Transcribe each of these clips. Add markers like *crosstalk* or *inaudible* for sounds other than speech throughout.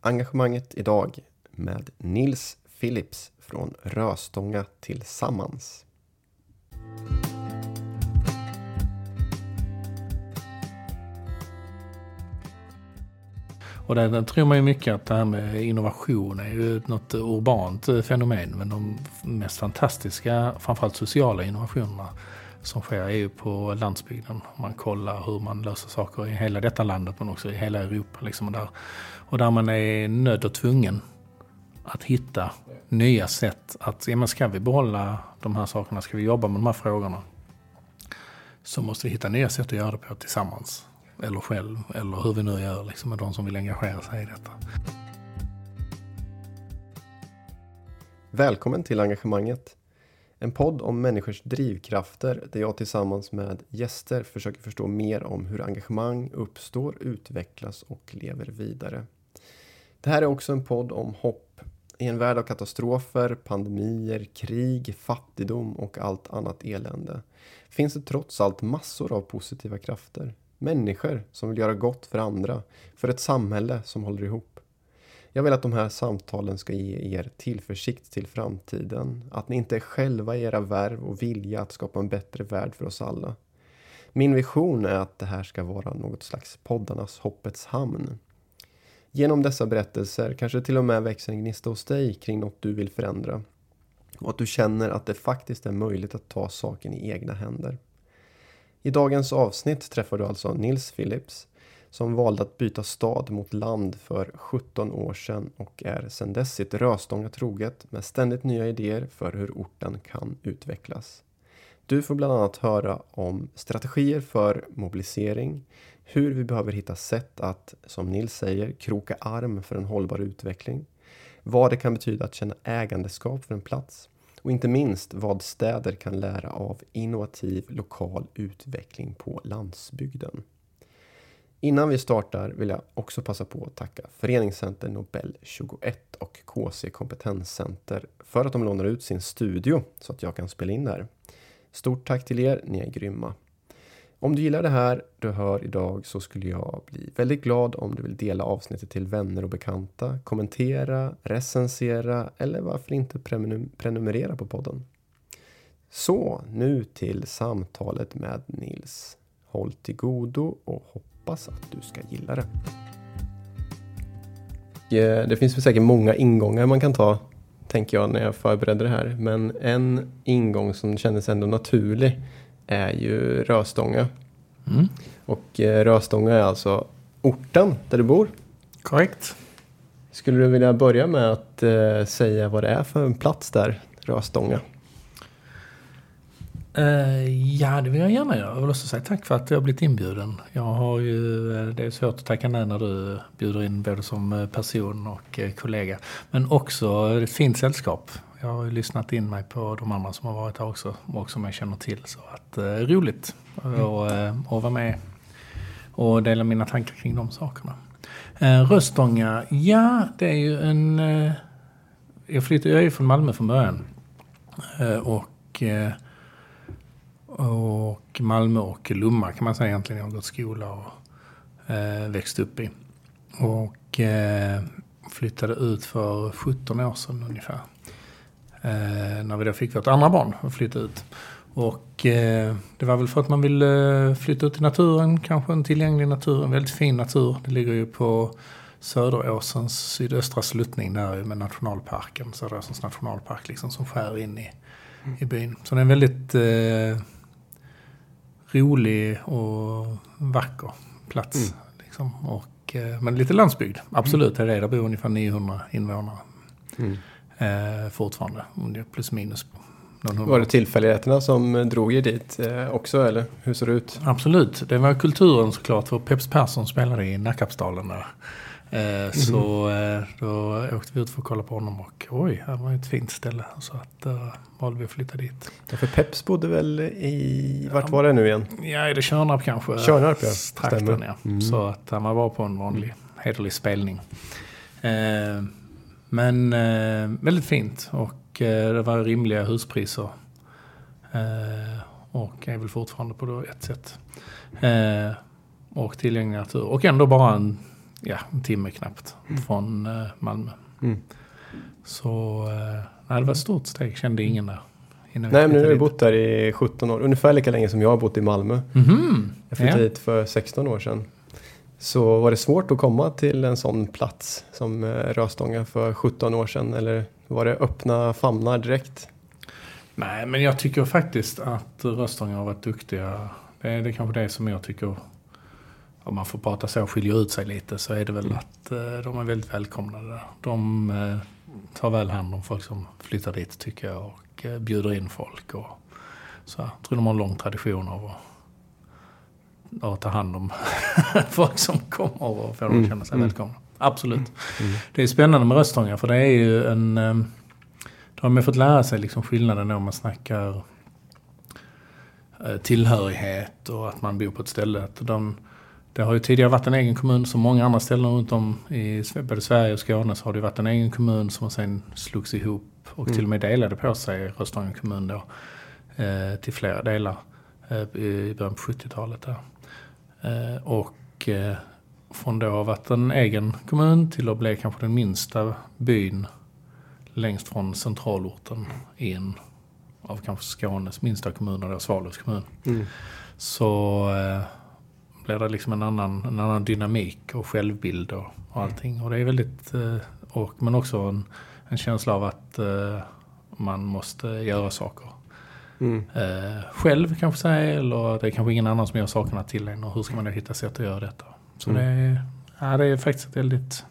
Engagemanget idag med Nils Philips från Röstånga Tillsammans. Och där, där tror man ju mycket att det här med innovation är ju något urbant fenomen. Men de mest fantastiska, framförallt sociala innovationerna som sker är ju på landsbygden. Man kollar hur man löser saker i hela detta landet men också i hela Europa. Liksom, och, där, och där man är nödd och tvungen att hitta nya sätt att, ja men ska vi behålla de här sakerna, ska vi jobba med de här frågorna så måste vi hitta nya sätt att göra det på tillsammans. Eller själv, eller hur vi nu gör liksom, med de som vill engagera sig i detta. Välkommen till engagemanget. En podd om människors drivkrafter där jag tillsammans med gäster försöker förstå mer om hur engagemang uppstår, utvecklas och lever vidare. Det här är också en podd om hopp. I en värld av katastrofer, pandemier, krig, fattigdom och allt annat elände finns det trots allt massor av positiva krafter. Människor som vill göra gott för andra, för ett samhälle som håller ihop. Jag vill att de här samtalen ska ge er tillförsikt till framtiden. Att ni inte är själva i era värv och vilja att skapa en bättre värld för oss alla. Min vision är att det här ska vara något slags poddarnas hoppets hamn. Genom dessa berättelser kanske till och med växer en gnista hos dig kring något du vill förändra. Och att du känner att det faktiskt är möjligt att ta saken i egna händer. I dagens avsnitt träffar du alltså Nils Phillips som valde att byta stad mot land för 17 år sedan och är sedan dess sitt Röstånga troget med ständigt nya idéer för hur orten kan utvecklas. Du får bland annat höra om strategier för mobilisering, hur vi behöver hitta sätt att, som Nils säger, kroka arm för en hållbar utveckling, vad det kan betyda att känna ägandeskap för en plats och inte minst vad städer kan lära av innovativ lokal utveckling på landsbygden. Innan vi startar vill jag också passa på att tacka Föreningscenter Nobel 21 och KC Kompetenscenter för att de lånar ut sin studio så att jag kan spela in där. Stort tack till er, ni är grymma. Om du gillar det här du hör idag så skulle jag bli väldigt glad om du vill dela avsnittet till vänner och bekanta, kommentera, recensera eller varför inte prenumerera på podden. Så, nu till samtalet med Nils. Håll till godo och hoppas att du ska gilla det. Det finns säkert många ingångar man kan ta, tänker jag när jag förberedde det här. Men en ingång som kändes ändå naturlig är ju Röstånga. Mm. Och eh, Röstånga är alltså orten där du bor. Korrekt. Skulle du vilja börja med att eh, säga vad det är för en plats där, Röstånga? Uh, ja, det vill jag gärna göra. Jag vill också säga tack för att jag blivit inbjuden. Jag har ju, eh, det är svårt att tacka nej när du bjuder in både som person och kollega. Men också ett fint sällskap. Jag har ju lyssnat in mig på de andra som har varit här också och som jag känner till. Så att, eh, roligt mm. att eh, vara med och dela mina tankar kring de sakerna. Eh, Röstånga, ja det är ju en... Eh, jag flyttade, är från Malmö från början. Eh, och, eh, och Malmö och Lomma kan man säga egentligen. Jag har gått skola och eh, växt upp i. Och eh, flyttade ut för 17 år sedan ungefär. Eh, när vi då fick vårt andra barn och flyttade ut. Och eh, det var väl för att man ville flytta ut i naturen, kanske en tillgänglig natur, en väldigt fin natur. Det ligger ju på Söderåsens sydöstra sluttning där med nationalparken, Söderåsens nationalpark liksom som skär in i, i byn. Så det är en väldigt eh, rolig och vacker plats. Mm. Liksom. Och, eh, men lite landsbygd, absolut. Det är det. Bor ungefär 900 invånare. Mm eh, fortfarande. Plus minus. Var det tillfälligheterna som drog er dit eh, också eller hur ser det ut? Absolut, det var kulturen såklart för Peps Persson spelade i Nackarpsdalen där. Eh, mm. Så eh, då åkte vi ut för att kolla på honom och oj, det var ett fint ställe. Så att då eh, valde vi att flytta dit. Ja, för Peps bodde väl i, vart var det nu igen? Ja, är det Tjörnarp kanske? Tjörnarp ja, Trakten, ja. Mm. Så att han var på en vanlig hederlig spelning. Men väldigt fint och det var rimliga huspriser. Och är väl fortfarande på ett sätt. Och tillgänglig natur. Och ändå bara en ja, en timme knappt från eh, Malmö. Mm. Så eh, nej, det var ett stort steg, kände ingen där. Nej, men nu har dit. bott där i 17 år. Ungefär lika länge som jag har bott i Malmö. Mhm, Jag flyttade ja. hit för 16 år sedan. Så var det svårt att komma till en sån plats som eh, Röstånga för 17 år sedan? Eller var det öppna famnar direkt? Nej, men jag tycker faktiskt att Röstånga har varit duktiga. Det är, det är kanske det som jag tycker, om man får prata så, skiljer ut sig lite, så är det väl att eh, de är väldigt välkomnade. De eh, tar väl hand om folk som flyttar dit, tycker jag, och eh, bjuder in folk. Och, så jag tror de har en lång tradition av att, att ta hand om *laughs* folk som kommer och få dem Mm, att känna sig mm. välkomna. Absolut. Mm. Det är spännande med Röstånga för det är ju en... eh, Då har man fått lära sig liksom skillnaden om man snackar eh, tillhörighet och att man bor på ett ställe. Att De, det har ju tidigare varit en egen kommun som många andra ställen runt om i både Sverige och Skåne så har det varit en egen kommun som sen slogs ihop och Mm. till och med delade på sig Röstånga kommun då eh, till flera delar eh, i början på 70-talet. Där. Eh, och eh, från då ha varit en egen kommun till att bli kanske den minsta byn längst från centralorten i en av kanske Skånes minsta kommuner, Svalövs kommun. Mm. Så eh, blir det liksom en annan, en annan dynamik och självbild och, och allting. Och det är väldigt, eh, och, men också en, en känsla av att eh, man måste göra saker Mm. eh, själv kanske säga, eller det är kanske ingen annan som gör sakerna till en och hur ska man då hitta sätt att göra detta? Så Mm. det, är, ja, det är faktiskt väldigt,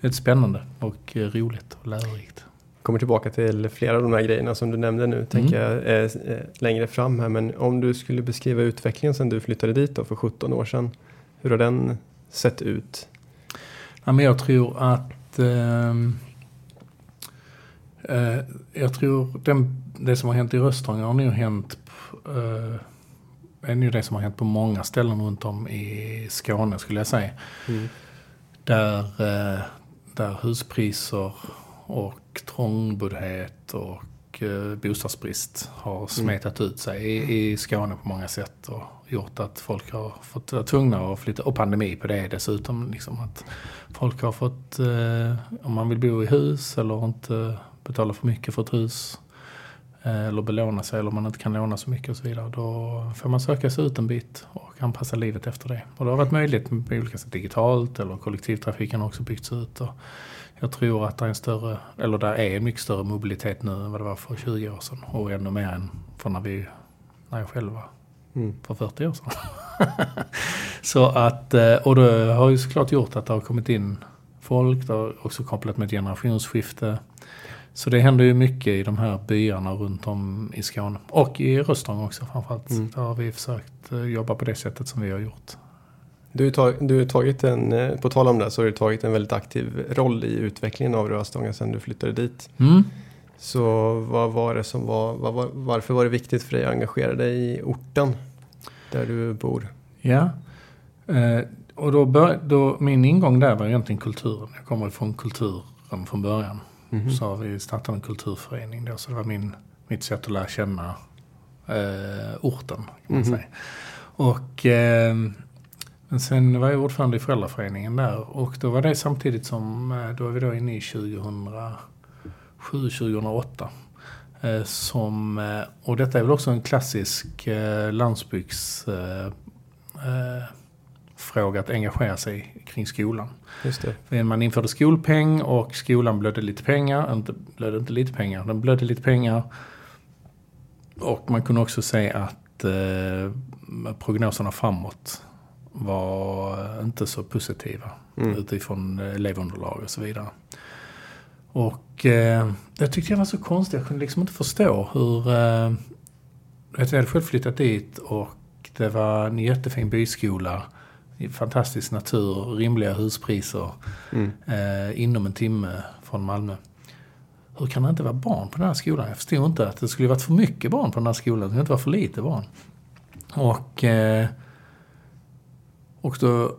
väldigt spännande och roligt och lärorikt. Kommer tillbaka till flera av de här grejerna som du nämnde nu, tänker jag, eh, eh, längre fram här. Men om du skulle beskriva utvecklingen sedan du flyttade dit då för 17 år sedan. Hur har den sett ut? Ja, men jag tror att ehm, eh, jag tror den, det som har hänt i Röstånga har nog hänt eh, är nu det som har hänt på många ställen runt om i Skåne skulle jag säga. Mm. Där, eh, där huspriser och trångboddhet och eh, bostadsbrist har smetat ut sig i, i Skåne på många sätt och gjort att folk har fått vara tvungna att flytta. Och pandemi på det dessutom. Liksom att folk har fått, eh, om man vill bo i hus eller inte betala för mycket för ett hus eh, eller belåna sig eller om man inte kan låna så mycket och så vidare. Då får man söka sig ut en bit och anpassa livet efter det. Och det har varit möjligt på olika sätt digitalt eller kollektivtrafiken har också byggts ut. Och jag tror att det är en större, eller där är en mycket större mobilitet nu än vad det var för 20 år sedan. Och ännu mer än för när, vi, när jag själv var Mm. för 40 år sedan. *laughs* så att, eh, och det har ju såklart gjort att det har kommit in folk. Det har också kopplat med ett generationsskifte. Så det händer ju mycket i de här byarna runt om i Skåne. Och i Röstånga också framförallt. Mm. Där har vi försökt eh, jobba på det sättet som vi har gjort. Du har tag- du tagit en, eh, på tal om det, så har du tagit en väldigt aktiv roll i utvecklingen av Röstånga sedan du flyttade dit. Mm. Så vad var det som var, var, varför var det viktigt för dig att engagera dig i orten där du bor? Ja. Eh, och då, bör, då min ingång där var egentligen kulturen. Jag kommer ifrån kulturen från början. Mhm. Så har vi startat en kulturförening då. Så det var min, mitt sätt att lära känna eh, orten kan man Mhm. säga. Och eh, men sen var jag ordförande i föräldraföreningen där. Och då var det samtidigt som, eh, då är vi då inne i 2007, 2008. Eh, som, eh, och detta är väl också en klassisk eh, landsbygds eh, eh, fråga att engagera sig kring skolan. Just det. Man införde skolpeng och skolan blödde lite pengar. Inte, blödde inte lite pengar, den blödde lite pengar. Och man kunde också se att eh, prognoserna framåt var inte så positiva Mm. utifrån elevunderlag och så vidare. Och eh, det tyckte jag var så konstigt. Jag kunde liksom inte förstå hur... Eh, jag hade själv flyttat dit och det var en jättefin byskola. Fantastisk natur, rimliga huspriser Mm. eh, inom en timme från Malmö. Hur kan det inte vara barn på den här skolan? Jag förstod inte att det skulle varit för mycket barn på den här skolan. Det skulle inte vara för lite barn. Och, eh, och då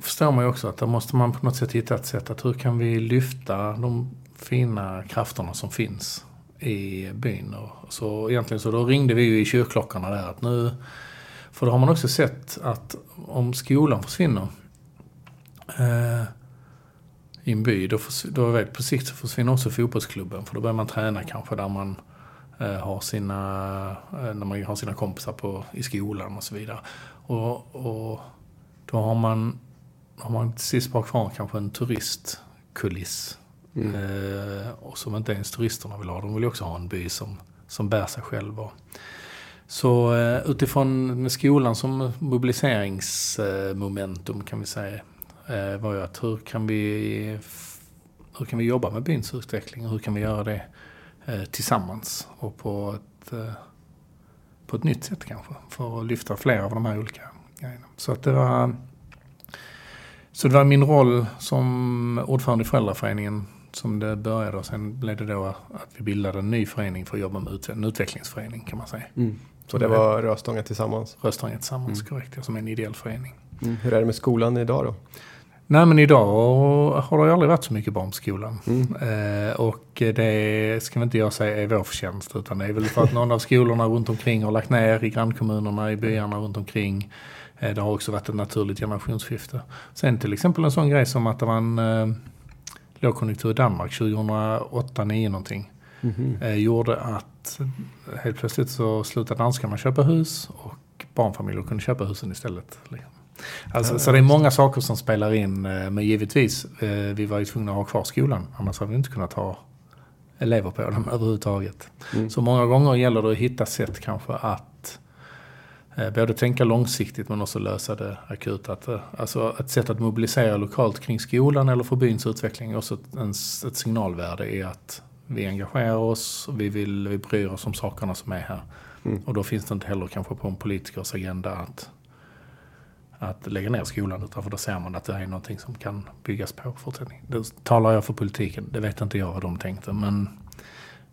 förstår man ju också att där måste man på något sätt hitta ett sätt att hur kan vi lyfta de fina krafterna som finns i byn. Och så egentligen så då ringde vi ju i kyrkklockorna där att nu, för då har man också sett att om skolan försvinner eh, i en by, då, då vet, på sikt så försvinner också fotbollsklubben. För då börjar man träna kanske där man eh, har sina, eh, när man har sina kompisar på, i skolan och så vidare. Och, och då har man, har man till sist bara kvar kanske en turistkuliss. Mm. Eh, och som inte ens turisterna vill ha. De vill ju också ha en by som, som bär sig själv. Och, så eh, utifrån med skolan som mobiliseringsmomentum kan vi säga eh, var ju att hur kan vi hur kan vi jobba med byns utveckling och hur kan vi göra det eh, tillsammans och på ett, eh, på ett nytt sätt kanske för att lyfta flera av de här olika grejerna. Så att det var så det var min roll som ordförande i föräldraföreningen som det började och sen blev det då att vi bildade en ny förening för att jobba med ut- en utvecklingsförening kan man säga. Mm. Så det var Röstånga tillsammans. Röstånga tillsammans, Mm. korrekt, ja, som en ideell förening. Mm. Hur är det med skolan idag då? Nej men idag har det aldrig varit så mycket barn på skolan. Mm. Eh, och det ska väl inte jag säga är vår förtjänst utan det är väl för att någon av skolorna runt omkring har lagt ner i grannkommunerna, i byarna runt omkring. Eh, det har också varit ett naturligt generationsskifte. Sen till exempel en sån grej som att det var en eh, lågkonjunktur i Danmark 2008-2009 någonting. Mhm. Eh, gjorde att helt plötsligt så slutade danskarna köpa hus och barnfamiljer kunde köpa husen istället. Liksom. Alltså, Ja, så det är många saker som spelar in. eh, Men givetvis, eh, vi var ju tvungna att ha kvar skolan. Annars hade vi inte kunnat ha elever på dem *laughs* överhuvudtaget. Mm. Så många gånger gäller det att hitta sätt kanske att både tänka långsiktigt men också lösa det akut. Att, eh, alltså ett sätt att mobilisera lokalt kring skolan eller för byns utveckling är också ett, signalvärde i att vi engagerar oss, vi, vill, vi bryr oss om sakerna som är här. Mm. Och då finns det inte heller kanske på en politikers agenda att, att lägga ner skolan utan för då ser man att det är någonting som kan byggas på i fortsättningen. Då talar jag för politiken, det vet inte jag vad de tänkte men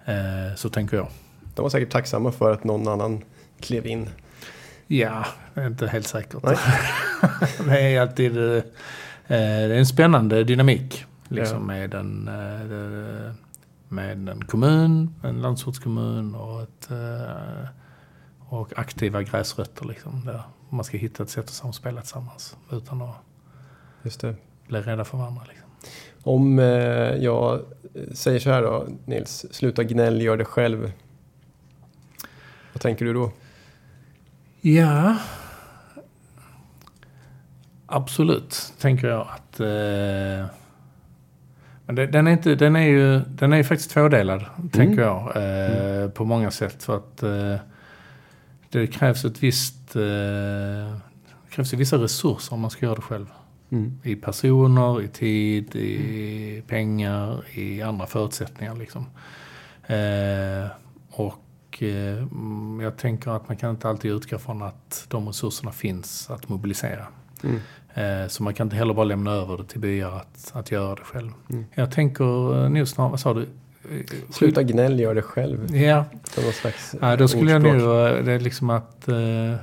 eh, så tänker jag. De var säkert tacksamma för att någon annan klev in. Ja, inte helt säkert. *laughs* Det är alltid eh, det är en spännande dynamik liksom, Ja. med, en, eh, med en kommun, en landsortskommun och, ett, eh, och aktiva gräsrötter. Liksom, där man ska hitta ett sätt att samspela tillsammans utan att Just det. bli rädda för varandra. Liksom. Om eh, jag säger så här då, Nils. Sluta gnäll, gör det själv. Vad tänker du då? Ja, absolut tänker jag att... Eh, men det, den, är inte, den, är ju, den är ju faktiskt tvådelad, tänker jag, eh, på många sätt. För att eh, det krävs ett visst... Eh, det krävs ju vissa resurser om man ska göra det själv. Mm. I personer, i tid, i pengar, i andra förutsättningar. Liksom. Eh, och eh, jag tänker att man kan inte alltid utgå från att de resurserna finns att mobilisera. Mm. Eh, så man kan inte heller bara lämna över det till byar att, att göra det själv. Mm. Jag tänker eh, nog snarare, vad sa du? Sluta gnäll, gör det själv. Ja, ja då skulle jag ordspråk. nog, eh, det är liksom att... Eh,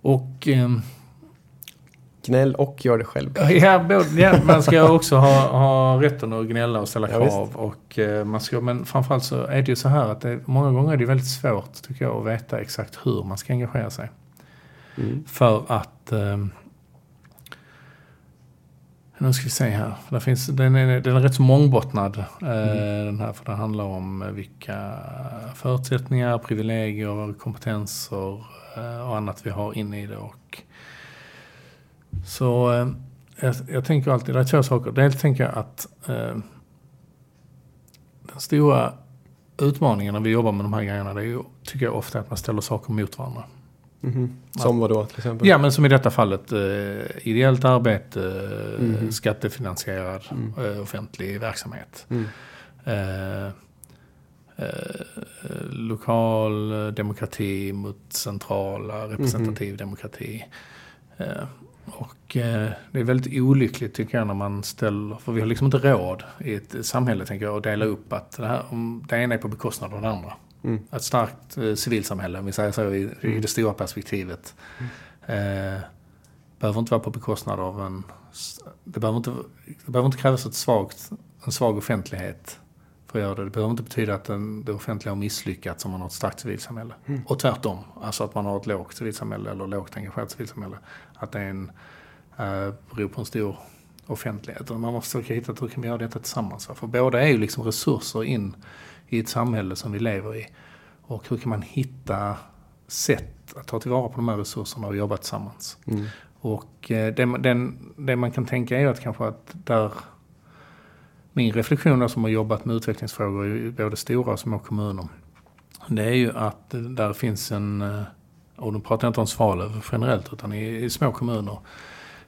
och... ehm, Gnäll och gör det själv. Ja, både, ja, man ska också ha, ha rätten att gnälla och ställa Ja, krav. och, eh, man ska, men framförallt så är det ju så här att det, många gånger är det väldigt svårt tycker jag att veta exakt hur man ska engagera sig. Mm. För att... Eh, nu ska vi se här. För det finns, den, är, den är rätt så mångbottnad. Eh, Mm. Den här, för det handlar om vilka förutsättningar, privilegier, kompetenser eh, och annat vi har inne i det. Och, så eh, jag, jag tänker alltid, det är två saker. Dels tänker jag att eh, den stora utmaningen när vi jobbar med de här grejerna, det är ju, tycker jag ofta att man ställer saker mot varandra. Mhm. Som vad då till exempel? Ja, men som i detta fallet eh, ideellt arbete, eh, Mhm. skattefinansierad Mm. eh, offentlig verksamhet. Mm. Eh, eh, lokal demokrati mot centrala representativ demokrati. Och eh, det är väldigt olyckligt tycker jag när man ställer, för vi har liksom inte råd i ett samhälle tänker jag att dela upp att det, här, om det ena är på bekostnad av det andra. Mm. Ett starkt eh, civilsamhälle, om vi säger så i, i det stora perspektivet. Eh, behöver inte vara på bekostnad av en... Det behöver inte, det behöver inte krävas ett svagt, en svag offentlighet för att göra det. Det behöver inte betyda att den, det offentliga har misslyckats om man har ett starkt civilsamhälle. Och tvärtom, alltså att man har ett lågt civilsamhälle eller lågt engagerat civilsamhälle. Att det, är en, eh, beror på en stor offentlighet. Man måste försöka hitta hur kan vi göra detta tillsammans. För båda är ju liksom resurser in i ett samhälle som vi lever i. Och hur kan man hitta sätt att ta tillvara på de här resurserna och jobba tillsammans. Mm. Och eh, det, den, det man kan tänka är att kanske att där min reflektion som har jobbat med utvecklingsfrågor i både stora och små kommuner. Det är ju att där finns en, eh, och då pratar jag inte om Svalöv generellt utan i, i små kommuner.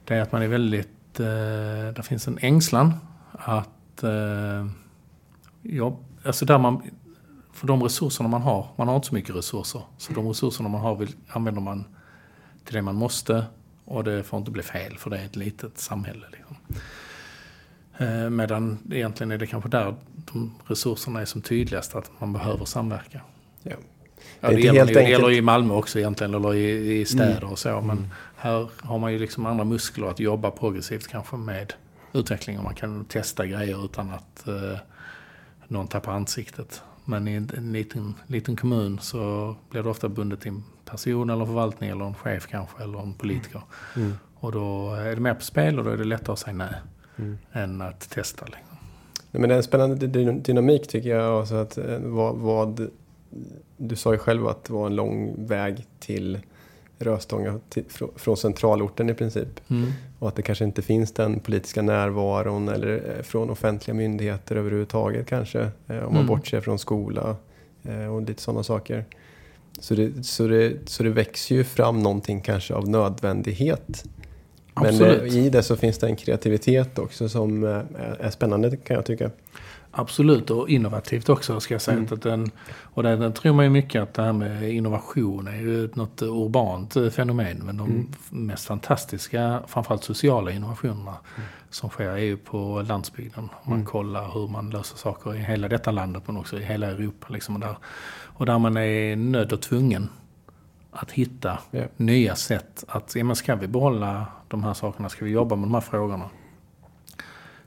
Det är att man är väldigt, eh, där finns en ängslan att eh, ja, alltså där man, för de resurserna man har, man har inte så mycket resurser. Så de resurserna man har vill, använder man till det man måste och det får inte bli fel för det är ett litet samhälle. Liksom. Eh, medan egentligen är det kanske där de resurserna är som tydligast, att man behöver samverka. Ja. Ja, det, det, gäller, det gäller i Malmö också egentligen, eller i, i städer mm. och så. Men mm. här har man ju liksom andra muskler att jobba progressivt kanske med utveckling. Och man kan testa grejer utan att eh, någon tappar ansiktet. Men i en liten, liten kommun så blir det ofta bundet till en person eller förvaltning eller en chef kanske eller en politiker. Mm. Och då är det mer på spel och då är det lättare att säga nej mm. än att testa. Liksom. men det är en spännande dynamik tycker jag. Alltså att eh, vad, vad, du sa ju själv att det var en lång väg till Röstånga till, från centralorten i princip. Mm. Och att det kanske inte finns den politiska närvaron eller eh, från offentliga myndigheter överhuvudtaget kanske. Eh, om man mm. bortser från skola och lite sådana saker. Så det, så, det, så det växer ju fram någonting kanske av nödvändighet. Absolut. Men i det så finns det en kreativitet också som är spännande kan jag tycka. Absolut, och innovativt också ska jag säga. Mm. Att den, och där, där tror man ju mycket att det här med innovation är ju något urbant fenomen. Men de mm. mest fantastiska, framförallt sociala innovationerna mm. som sker är ju på landsbygden. Man mm. kollar hur man löser saker i hela detta landet men också i hela Europa. Liksom, och, där, och där man är nödd och tvungen att hitta yeah. nya sätt att, ja men ska vi behålla de här sakerna, ska vi jobba med de här frågorna?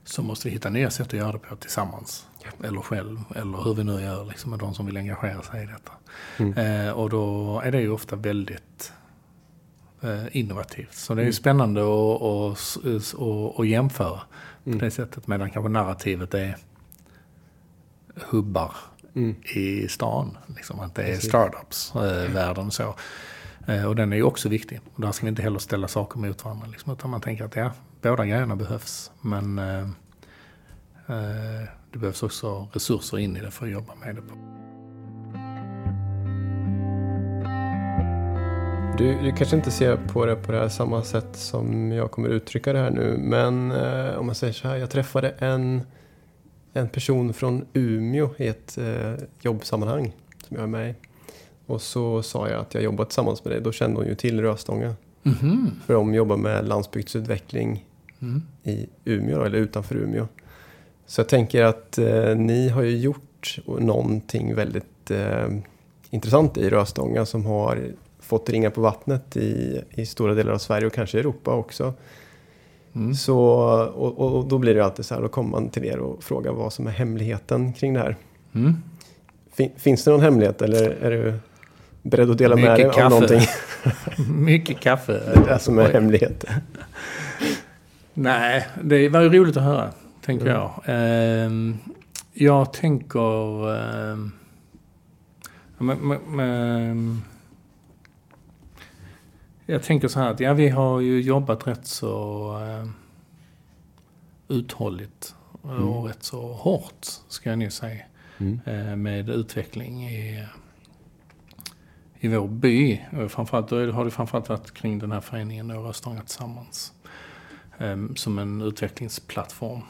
Så måste vi hitta nya sätt att göra det på tillsammans. Ja. Eller själv, eller hur vi nu gör liksom, med de som vill engagera sig i detta. Mm. Eh, och då är det ju ofta väldigt eh, innovativt. Så det är ju mm. spännande att och, och, och jämföra mm. på det sättet. Medan kanske narrativet är hubbar mm. i stan. Liksom, att det är startups, eh, så. Eh, och den är ju också viktig. Och där ska vi inte heller ställa saker mot varandra. Liksom, utan man tänker att ja, båda grejerna behövs. Men eh, eh, det behövs också resurser in i det för att jobba med det. Du, du, kanske inte ser på det på det här samma sätt som jag kommer uttrycka det här nu. Men eh, om man säger så här, jag träffade en, en person från Umeå i ett eh, jobbsammanhang som jag är med i. Och så sa jag att jag jobbar tillsammans med dig. Då kände hon ju till Röstånga. Mm -hmm. För de jobbar med landsbygdsutveckling mm. i Umeå, eller utanför Umeå. Så jag tänker att eh, ni har ju gjort någonting väldigt eh, intressant i Röstånga som har fått ringa på vattnet i, i stora delar av Sverige och kanske Europa också. Mm. Så, och, och, då blir det alltid så här, då kommer man till er och frågar vad som är hemligheten kring det här. Mm. Fin, finns det någon hemlighet eller är du beredd att dela Mycket med dig kaffe. av någonting? *laughs* Mycket kaffe. *laughs* Det är det som är hemligheten. Nej, det var ju roligt att höra, tänker mm. jag. Uh, jag tänker... Uh, med, med, med, jag tänker så här att ja, vi har ju jobbat rätt så uh, uthålligt och mm. rätt så hårt, ska jag nu säga, mm. uh, med utveckling i, i vår by. Framförallt, då har det framförallt varit kring den här föreningen då, Röstånga Tillsammans. Ehm, som en utvecklingsplattform.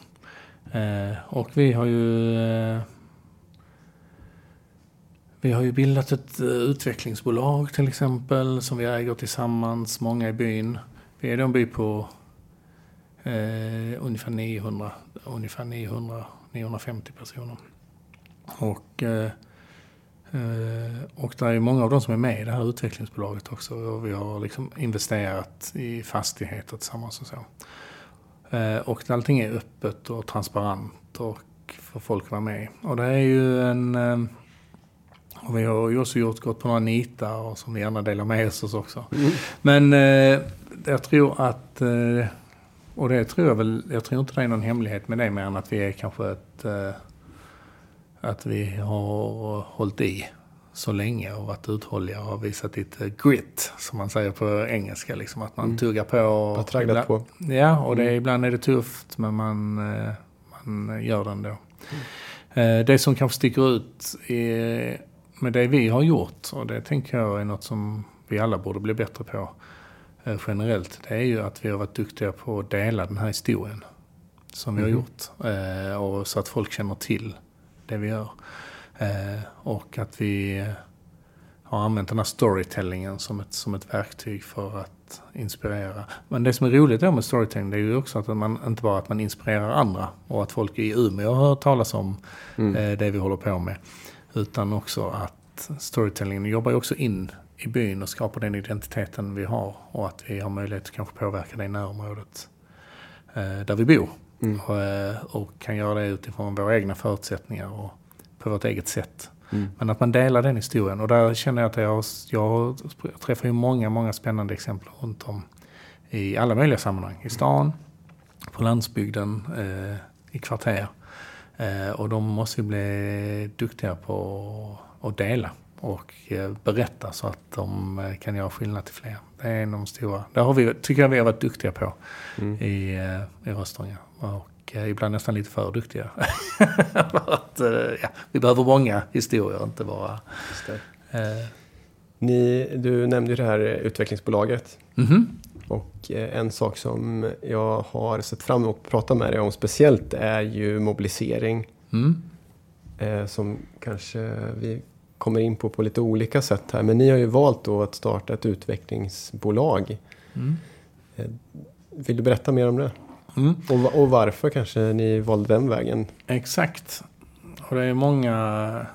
Eh, och vi har ju eh, vi har ju bildat ett eh, utvecklingsbolag till exempel som vi äger tillsammans, många i byn. Vi är då en by på eh, ungefär 900, ungefär 900, 950 personer. Och Eh, och det är många av dem som är med i det här utvecklingsbolaget också. Och vi har liksom investerat i fastigheter tillsammans och så. Eh, och allting är öppet och transparent och för folk vara med. Och det är ju en... Eh, och vi har ju också gjort, gått på några nitar och som vi gärna delar med oss också. Mm. Men jag tror att och det tror jag väl, jag tror inte det är någon hemlighet med det mer än att vi är kanske ett, eh, att vi har hållit i så länge och varit uthålliga och visat lite grit, som man säger på engelska. Liksom, att man mm. tuggar på. Bara tragglat på. Ja, och det, mm. ibland är det tufft, men man, eh, man gör det ändå. Mm. Det som kanske sticker ut är, med det vi har gjort, och det tänker jag är något som vi alla borde bli bättre på eh, generellt, det är ju att vi har varit duktiga på att dela den här historien som vi har mm. gjort. och så att folk känner till det vi gör. Eh, och att vi har använt den här storytellingen som ett, som ett verktyg för att inspirera. Men det som är roligt då med storytelling det är ju också att man inte bara att man inspirerar andra och att folk i Umeå har hört talas om mm. eh, det vi håller på med. Utan också att storytellingen jobbar ju också in i byn och skapar den identiteten vi har och att vi har möjlighet att kanske påverka det i närområdet eh, där vi bor. Mm. Och, eh, och, kan göra det utifrån våra egna förutsättningar och på vårt eget sätt. Mm. Men att man delar den historien. Och där känner jag att jag, jag träffar ju många, många spännande exempel runt om i alla möjliga sammanhang. I stan, på landsbygden, eh, i kvarter. Eh, och de måste vi bli duktiga på att dela och eh, berätta så att de eh, kan göra skillnad till fler. Det är en av de stora. Det har vi, tycker jag vi har varit duktiga på mm. i, i Röstånga. Och ibland nästan lite för duktiga. *laughs* att, ja, vi behöver många historier, inte bara... Ni, du nämnde ju det här utvecklingsbolaget. Mm -hmm. Och en sak som jag har sett fram emot att prata med dig om speciellt är ju mobilisering. Mm. Som kanske vi kommer in på på lite olika sätt här. Men ni har ju valt då att starta ett utvecklingsbolag. Mm. Eh, vill du berätta mer om det? Mm. Och, och, varför kanske ni valde den vägen? Exakt. Och det är många...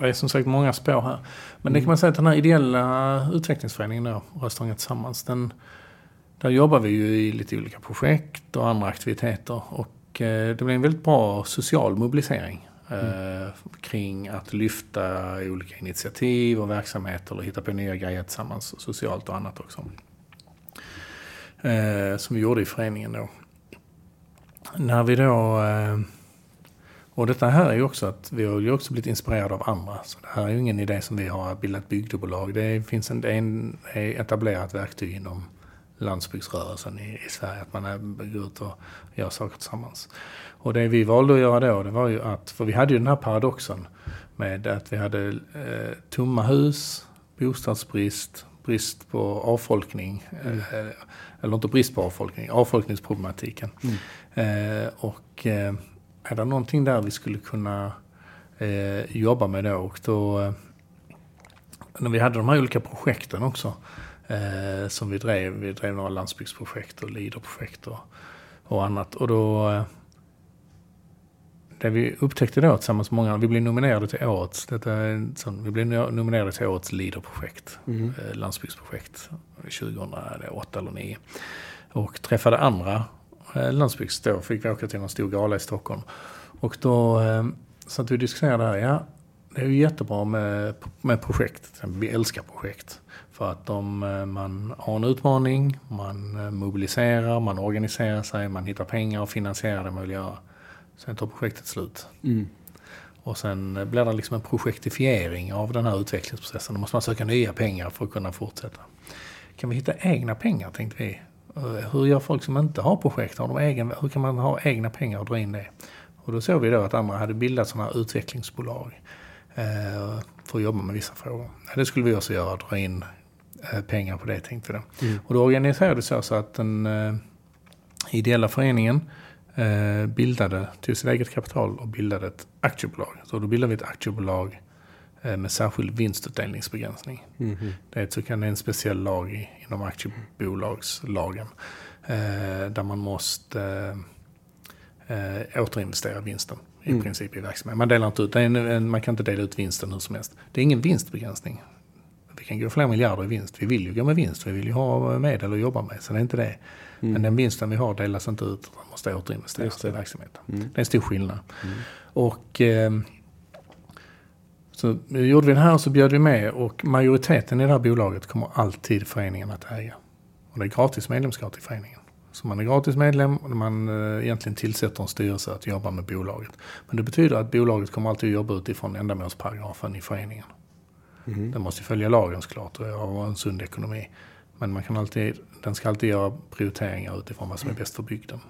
Det är som sagt många spår här. Men mm. det kan man säga att den här ideella utvecklingsföreningen då, Röstånga Tillsammans, den, där jobbar vi ju i lite olika projekt och andra aktiviteter. Och eh, det blir en väldigt bra social mobilisering Mm. kring att lyfta olika initiativ och verksamheter och hitta på nya grejer tillsammans, socialt och annat också. Eh, som vi gjorde i föreningen då. När vi då... Eh, och detta här är ju också att vi har ju också blivit inspirerade av andra. Så det här är ju ingen idé som vi har bildat bygdebolag. Det finns en, en, etablerat verktyg inom landsbygdsrörelsen i, i Sverige. Att man går ut och gör saker tillsammans. Och det vi valde att göra då, det var ju att, för vi hade ju den här paradoxen med att vi hade eh, tomma hus, bostadsbrist, brist på avfolkning. Mm. Eh, eller inte brist på avfolkning, avfolkningsproblematiken. Mm. Eh, och eh, är det någonting där vi skulle kunna eh, jobba med då? Och då eh, när vi hade de här olika projekten också eh, som vi drev. Vi drev några landsbygdsprojekt och LIDER-projekt och, och annat. Och då eh, det vi upptäckte då tillsammans med många, vi blev nominerade till årets, detta är sån, vi blev nominerade till årets LIDER-projekt, mm. eh, landsbygdsprojekt 2008 eller 2009. Och träffade andra eh, landsbygds, då fick vi åka till en stor gala i Stockholm. Och då eh, satt vi och diskuterade här, ja det är ju jättebra med, med projekt, vi älskar projekt. För att eh, man har en utmaning, man mobiliserar, man organiserar sig, man hittar pengar och finansierar det man vill göra Sen tar projektet slut. Mm. Och sen blir det liksom en projektifiering av den här utvecklingsprocessen. Då måste man söka nya pengar för att kunna fortsätta. Kan vi hitta egna pengar tänkte vi. Eh, hur gör folk som inte har projekt? Har de egen, hur kan man ha egna pengar och dra in det? Och då såg vi då att andra hade bildat sådana här utvecklingsbolag eh, för att jobba med vissa frågor. Det skulle vi också göra, dra in eh, pengar på det tänkte vi då. Mm. Och då organiserade det så, att den ideella föreningen bildade, tog sitt eget kapital och bildade ett aktiebolag. Så då bildade vi ett aktiebolag eh, med särskild vinstutdelningsbegränsning. Mm -hmm. Det är, så kan det en speciell lag i, inom aktiebolagslagen. Eh, där man måste eh, eh, återinvestera vinsten i mm. princip i verksamheten. Man, delar inte ut, en, en, man kan inte dela ut vinsten hur som helst. Det är ingen vinstbegränsning. Vi kan gå flera miljarder i vinst. Vi vill ju gå med vinst. Vi vill ju ha medel att jobba med. Så det är inte det. Mm. Men den vinsten vi har delas inte ut. Man måste återinvesteras i verksamheten. Mm. Det är en stor skillnad. Mm. Och eh, så gjorde vi det här och så bjöd vi med och majoriteten i det här bolaget kommer alltid föreningen att äga. Och det är gratis medlemskap i föreningen. Så man är gratis medlem och man eh, egentligen tillsätter en styrelse att jobba med bolaget. Men det betyder att bolaget kommer alltid att jobba utifrån ändamålsparagrafen i föreningen. Mm. Den måste följa lagen såklart och ha en sund ekonomi. Men man kan alltid, den ska alltid göra prioriteringar utifrån vad som är bäst för bygden.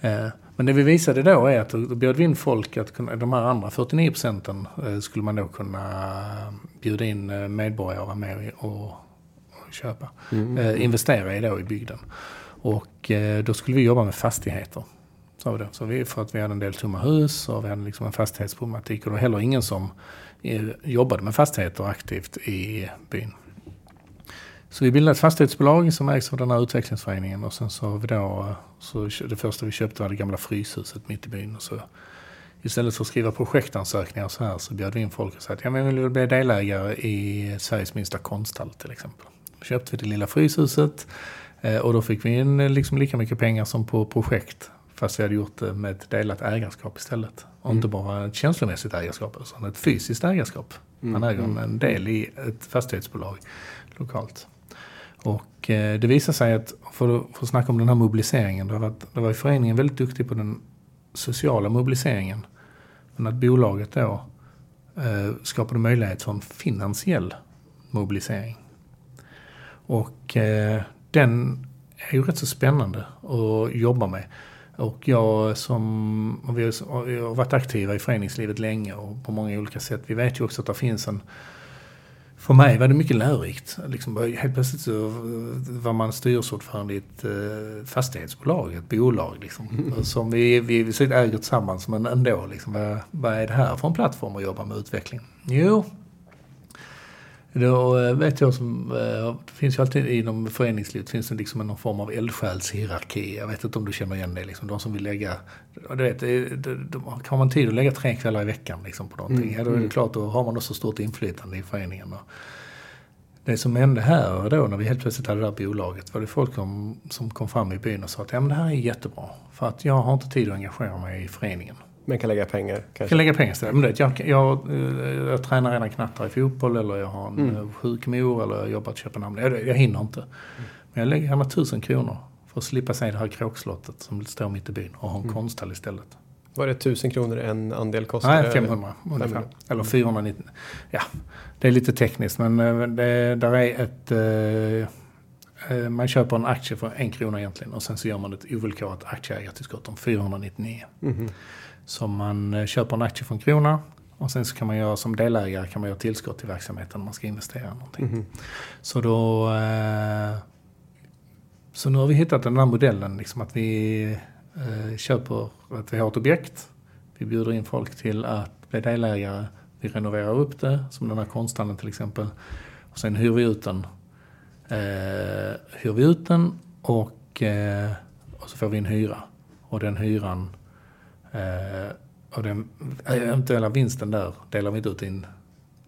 Eh, men det vi visade då är att då bjöd vi in folk att kunna, de här andra 49 procenten eh, skulle man då kunna bjuda in eh, medborgare att vara med och, köpa. Mm. investera i då i bygden. Och då skulle vi jobba med fastigheter. Så vi, för att vi hade en del tomma hus och vi hade liksom en fastighetsproblematik. Och det var heller ingen som jobbade med fastigheter aktivt i byn. Så vi bildade ett fastighetsbolag som ägs av den här utvecklingsföreningen och sen så har vi då, så det första vi köpte var det gamla Fryshuset mitt i byn. Och så istället för att skriva projektansökningar så här så bjöd vi in folk och sa att ja, men vi vill bli delägare i Sveriges minsta konsthall till exempel. Då köpte vi det lilla Fryshuset eh, och då fick vi in eh, liksom lika mycket pengar som på projekt. Fast vi hade gjort det med ett delat ägarskap istället. Och mm. inte bara ett känslomässigt ägarskap utan ett fysiskt ägarskap. Man mm. äger mm. en del i ett fastighetsbolag lokalt. Och eh, det visar sig att, för, för att snacka om den här mobiliseringen, det var, det var föreningen väldigt duktig på den sociala mobiliseringen. Men att bolaget då eh, skapade möjlighet för en finansiell mobilisering. Och eh, den är ju rätt så spännande att jobba med. Och jag som, vi har varit aktiva i föreningslivet länge och på många olika sätt. Vi vet ju också att det finns en för mig var det mycket lärorikt. Liksom, helt plötsligt så var man styrelseordförande i ett eh, fastighetsbolag, ett bolag. Liksom, mm. Som vi, vi, vi äger tillsammans, men ändå. Liksom, vad, vad är det här för en plattform att jobba med utveckling? Jo, då eh, vet jag som, eh, det finns ju alltid inom föreningslivet finns det liksom någon form av eldsjälshierarki. Jag vet inte om du känner igen det. Liksom, de som vill lägga, du vet, har man tid att lägga tre kvällar i veckan liksom, på någonting, mm. ja, då är det mm. klart, då har man också stort inflytande i föreningen. Och det som hände här då när vi helt plötsligt hade det här bolaget var det folk som, som kom fram i byn och sa att ja, men det här är jättebra. För att jag har inte tid att engagera mig i föreningen. Men kan lägga pengar? Kanske. Kan lägga pengar istället. Men det, jag, jag, jag, jag tränar redan knattar i fotboll eller jag har en mm. Eh, sjuk mor eller jag jobbar i Köpenhamn. Jag, jag hinner inte. Mm. Men jag lägger gärna tusen kronor för att slippa se det här kråkslottet som står mitt i byn och ha en mm. konsthall istället. Var det tusen kronor en andel kostar? Nej, 500 ungefär. 500. Eller 490. Ja, det är lite tekniskt men eh, det, där är ett... Eh, man köper en aktie för en krona egentligen och sen så gör man ett ovillkorat aktieägartillskott om 499. Mm. Så man eh, köper en aktie för en krona och sen så kan man göra som delägare kan man göra tillskott till verksamheten om man ska investera någonting. Mm. Så då... Eh, så nu har vi hittat den här modellen, liksom att vi eh, köper, att vi har ett objekt. Vi bjuder in folk till att bli delägare. Vi renoverar upp det, som den här konsthallen till exempel. Och sen hyr vi ut den. Hyr vi ut den och, och så får vi en hyra. Och den hyran Eh, och den eventuella vinsten där delar vi inte ut in.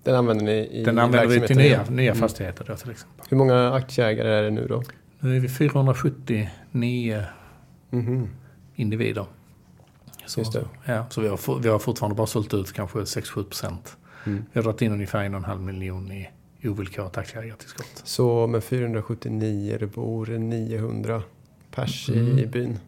Den använder ni i Den använder vi till nya, nya mm. fastigheter då till exempel. Hur många aktieägare är det nu då? Nu är vi 479 mm. individer. Så. Ja, så vi har, vi har fortfarande bara sålt ut kanske 6-7 procent. Mm. Vi har dragit in ungefär en och en halv miljon i ovillkorat aktieägartillskott. Så med 479, det bor 900 pers mm. i byn?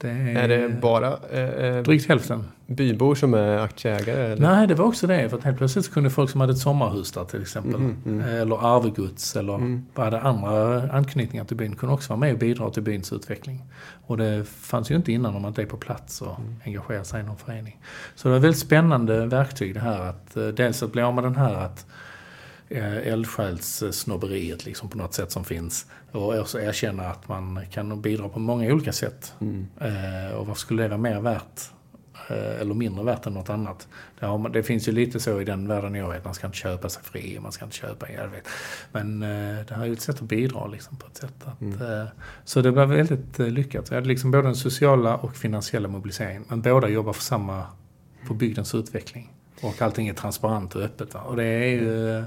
Det är, är det bara eh, eh, drygt hälften. bybor som är aktieägare? Eller? Nej, det var också det. För att helt plötsligt kunde folk som hade ett sommarhus där till exempel, mm, mm. eller arvegods eller mm. bara andra anknytningar till byn, kunde också vara med och bidra till byns utveckling. Och det fanns ju inte innan om man inte är på plats och mm. engagerar sig i någon förening. Så det var ett väldigt spännande verktyg det här att eh, dels att bli av med den här att eldsjälssnobberiet liksom på något sätt som finns. Och också erkänna att man kan bidra på många olika sätt. Mm. Eh, och vad skulle det vara mer värt? Eh, eller mindre värt än något annat. Det, har, det, finns ju lite så i den världen jag vet. Man ska inte köpa sig fri, man ska inte köpa, jag vet. Men eh, det här är ju ett sätt att bidra liksom på ett sätt. Att, mm. eh, så det blev väldigt eh, lyckat. Vi hade liksom både den sociala och finansiella mobiliseringen. Men båda jobbar för samma, för bygdens utveckling. Och allting är transparent och öppet. Va? Och det är ju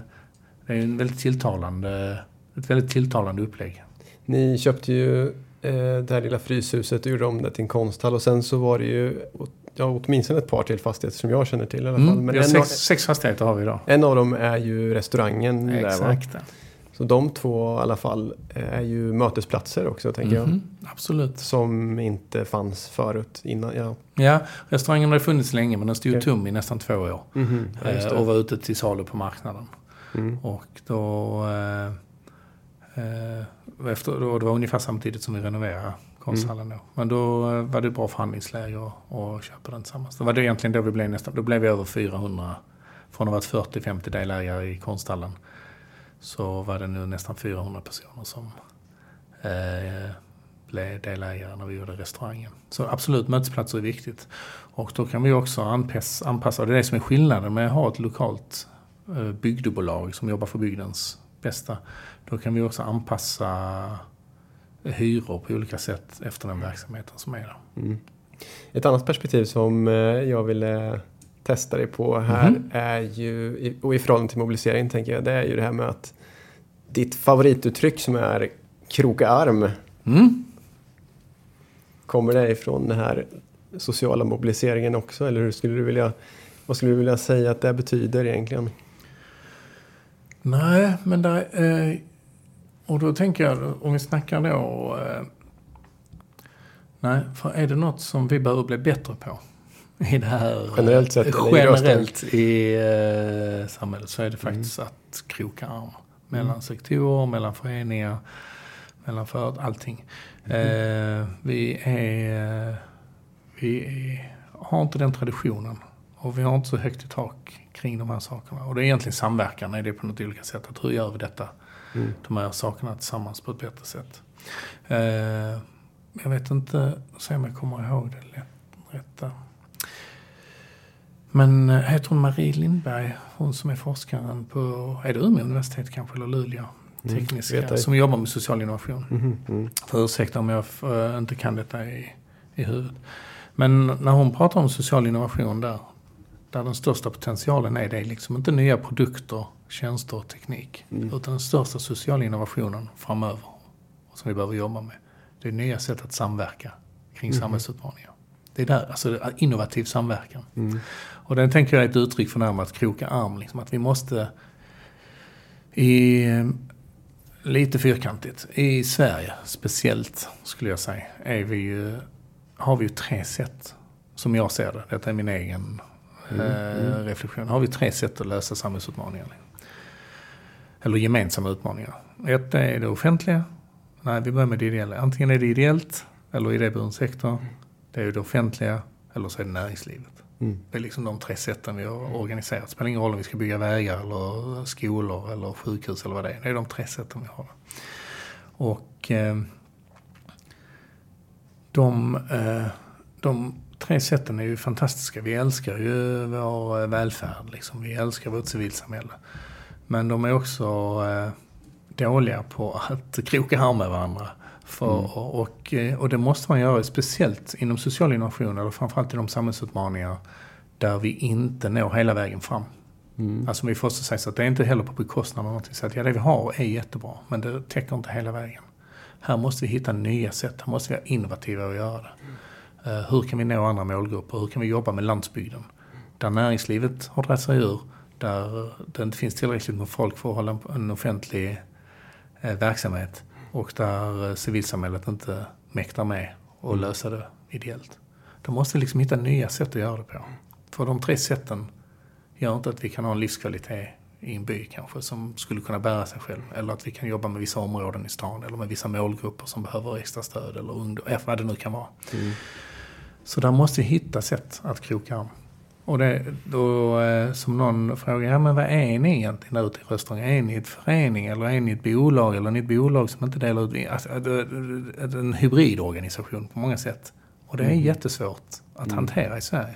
det är en väldigt tilltalande, ett väldigt tilltalande upplägg. Ni köpte ju eh, det här lilla fryshuset och gjorde om det till en konsthall och sen så var det ju ja, åtminstone ett par till fastigheter som jag känner till i alla fall. Mm, Men sex, av, sex fastigheter har vi idag. En av dem är ju restaurangen Exakt. där va? Så de två i alla fall är ju mötesplatser också, tänker jag. Mhm, Absolut. Som inte fanns förut innan. Ja. Ja, restaurangen har funnits länge men den stod Okej. tom i nästan två år. Mhm, ja, just Eh, och var ute till salu på marknaden. Mm. Och då... Eh, eh, efter, då det var ungefär samtidigt som vi renoverade konsthallen då. Men då eh, var det bra förhandlingsläge att att köpa den tillsammans. Då var det egentligen då vi blev nästan... Då blev vi över 400. Från att ha varit 40-50 delägare i konsthallen så var det nu nästan 400 personer som eh, blev delägare när vi gjorde restaurangen. Så absolut, mötesplatser är viktigt. Och då kan vi också anpass, anpassa, och det är det som är skillnaden med att ha ett lokalt bygdebolag som jobbar för bygdens bästa. Då kan vi också anpassa hyror på olika sätt efter den verksamheten som är där. Mm. Ett annat perspektiv som eh, jag ville testa dig på här Mhm. är ju, och i förhållande till mobilisering tänker jag, det är ju det här med att ditt favorituttryck som är kroka arm, Mm. kommer det ifrån den här sociala mobiliseringen också? Eller hur skulle du vilja, vad skulle du vilja säga att det betyder egentligen? Nej, men där, eh, och då tänker jag, om vi snackar då... Eh, nej, för är det något som vi behöver bli bättre på i det här... Generellt sett, Generellt i eh, samhället så är det faktiskt att kroka arm. Mellan sektorer, mellan föreningar, mellan för allting. Eh, vi är... Vi är, har inte den traditionen. Och vi har inte så högt i tak kring de här sakerna. Och det är egentligen samverkan, är det på något olika sätt. Att hur gör vi detta? Mm. De här sakerna tillsammans på ett bättre sätt. Eh, jag vet inte, se om jag kommer ihåg det lätt, rätta. Men eh, heter hon Marie Lindberg, hon som är forskaren på, är det Umeå universitet kanske, eller Luleå? Mm, Tekniska, ej. som jobbar med social innovation. Mhm, mm. För ursäkta om jag eh, inte kan detta i, i huvudet. Men när hon pratar om social innovation där, där den största potentialen är, det är liksom inte nya produkter, tjänster och teknik. Mm. Utan den största sociala innovationen framöver, som vi behöver jobba med, det är nya sätt att samverka kring Mhm. samhällsutmaningar. Det är där, alltså innovativ samverkan. Mm. Och den tänker jag är ett uttryck för det här med att kroka arm. Liksom, att vi måste i lite fyrkantigt. I Sverige speciellt skulle jag säga är vi ju, har vi ju tre sätt som jag ser det. Detta är min egen Mm, eh, reflektion. Har vi tre sätt att lösa samhällsutmaningar. Eller gemensamma utmaningar. Ett är det offentliga. Nej, vi börjar med det ideella. Antingen är det ideellt eller idéburen sektor. Det är ju det offentliga eller så är det näringslivet. Mm. Det är liksom de tre sätten vi har organiserat. Det spelar ingen roll om vi ska bygga vägar eller skolor eller sjukhus eller vad det är. Det är de tre sätten vi har. Och eh, de, eh, de tre sätten är ju fantastiska. Vi älskar ju vår välfärd. Liksom. Vi älskar vårt civilsamhälle. Men de är också eh, dåliga på att kroka arm med varandra. För, Mm. och, eh, och det måste man göra, speciellt inom social innovation eller framförallt i de samhällsutmaningar där vi inte når hela vägen fram. Mm. Alltså vi får också säga så att det är inte heller på bekostnad av någonting. Så att ja, det vi har är jättebra, men det täcker inte hela vägen. Här måste vi hitta nya sätt, här måste vi vara innovativa och göra det. Eh, hur kan vi nå andra målgrupper? Hur kan vi jobba med landsbygden? Där näringslivet har dragit sig ur, där det inte finns tillräckligt med folk för att hålla en- en offentlig eh, verksamhet och där eh, civilsamhället inte mäktar med och lösa det ideellt. Då måste vi liksom hitta nya sätt att göra det på. För de tre sätten gör inte att vi kan ha en livskvalitet i en by kanske som skulle kunna bära sig själv. Eller att vi kan jobba med vissa områden i stan eller med vissa målgrupper som behöver extra stöd eller ungdom, eh, vad det nu kan vara. Mm. Så där måste vi hitta sätt att kroka arm. Och det, då, eh, som någon frågar, ja men vad är ni egentligen där ute i restaurangen? Är ni ett förening eller är ni ett bolag? Eller är ni ett bolag som inte delar ut, alltså, en hybridorganisation på många sätt. Och det är Mm. jättesvårt att Mm. hantera i Sverige.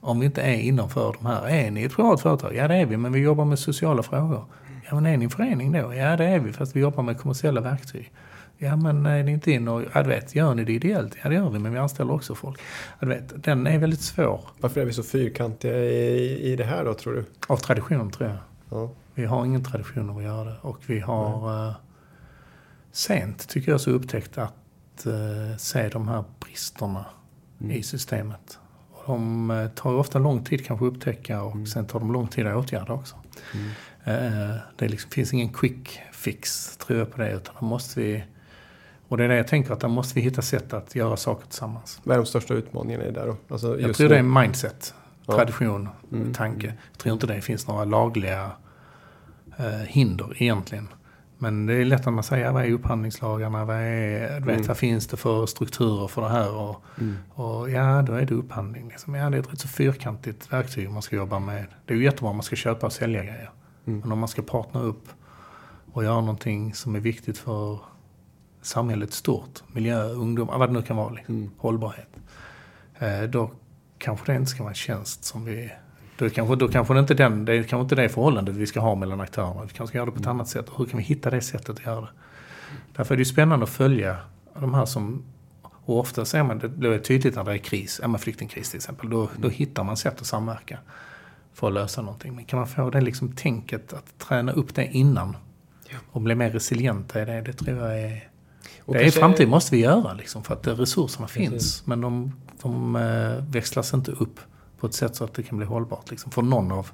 Om vi inte är innanför de här. Är ni ett privat företag? Ja det är vi, men vi jobbar med sociala frågor. Ja men är ni en förening då? Ja det är vi, fast vi jobbar med kommersiella verktyg. Ja men är ni inte in och, ja du vet, gör ni det ideellt? Ja det gör vi, men vi anställer också folk. Ja, du vet, den är väldigt svår Varför är vi så fyrkantiga i, i det här då, tror du? av tradition tror jag. Ja. Vi har ingen tradition av att göra det. Och vi har eh, sent, tycker jag, så upptäckt att eh, se de här bristerna Mm. i systemet. De eh, tar ofta lång tid kanske att upptäcka och Mm. sen tar de lång tid att åtgärda också. Mm. Eh, Det liksom, finns ingen quick fix, tror jag på det. Utan då måste vi, och det är det jag tänker, att där måste vi hitta sätt att göra saker tillsammans. Vad är de största utmaningarna i det där då? Alltså Jag tror nu- det är mindset, Ja. tradition, Mm. tanke. Jag tror inte det finns några lagliga eh, hinder egentligen. Men det är lätt att man säger, vad är upphandlingslagarna? Vad, är, vet, Mm. vad finns det för strukturer för det här? Och, Mm. och ja, då är det upphandling. Liksom. Ja, det är ett rätt så fyrkantigt verktyg man ska jobba med. Det är ju jättebra om man ska köpa och sälja grejer. Mm. Men om man ska partnera upp och göra någonting som är viktigt för samhället stort, miljö, ungdom, vad det nu kan vara, liksom, Mm. hållbarhet. Eh, då kanske det inte ska vara en tjänst som vi... Då kanske, då kanske det, inte den, det är kanske inte det förhållandet vi ska ha mellan aktörerna. Vi kanske ska göra det på ett annat sätt. Och hur kan vi hitta det sättet att göra det? Därför är det ju spännande att följa de här som... Och ofta ser man, det blir tydligt när det är kris, ja, flyktingkris till exempel. Då, då hittar man sätt att samverka för att lösa någonting. Men kan man få det liksom tänket att träna upp det innan och bli mer resilient i det, det tror jag är... Och det är i framtiden måste vi göra liksom, för att resurserna Precis. finns. Men de, de eh, växlas inte upp på ett sätt så att det kan bli hållbart. Liksom, för någon av...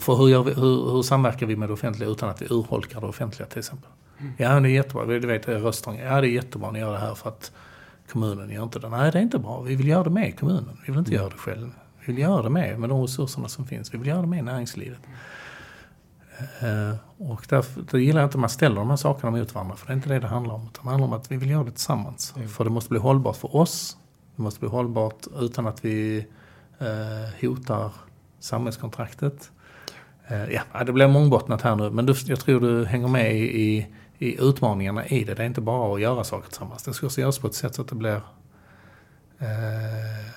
För hur, vi, hur, hur samverkar vi med det offentliga utan att vi urholkar det offentliga till exempel? Mm. Ja, det är jättebra. Du vet, röstång. Ja, det är jättebra ni gör det här för att kommunen gör inte det. Nej, det är inte bra. Vi vill göra det med kommunen. Vi vill inte Mm. göra det själv. Vi vill göra det med, med de resurserna som finns. Vi vill göra det med näringslivet. Eh, och därför, då gillar jag inte att man ställer de här sakerna mot varandra. För det är inte det det handlar om. Utan det handlar om att vi vill göra det tillsammans. Mm. För det måste bli hållbart för oss. Det måste bli hållbart utan att vi eh, hotar samhällskontraktet. Eh, ja, det blir mångbottnat här nu. Men du, jag tror du hänger med i, i, i utmaningarna i det. Det är inte bara att göra saker tillsammans. Det ska också göras på ett sätt så att det blir eh,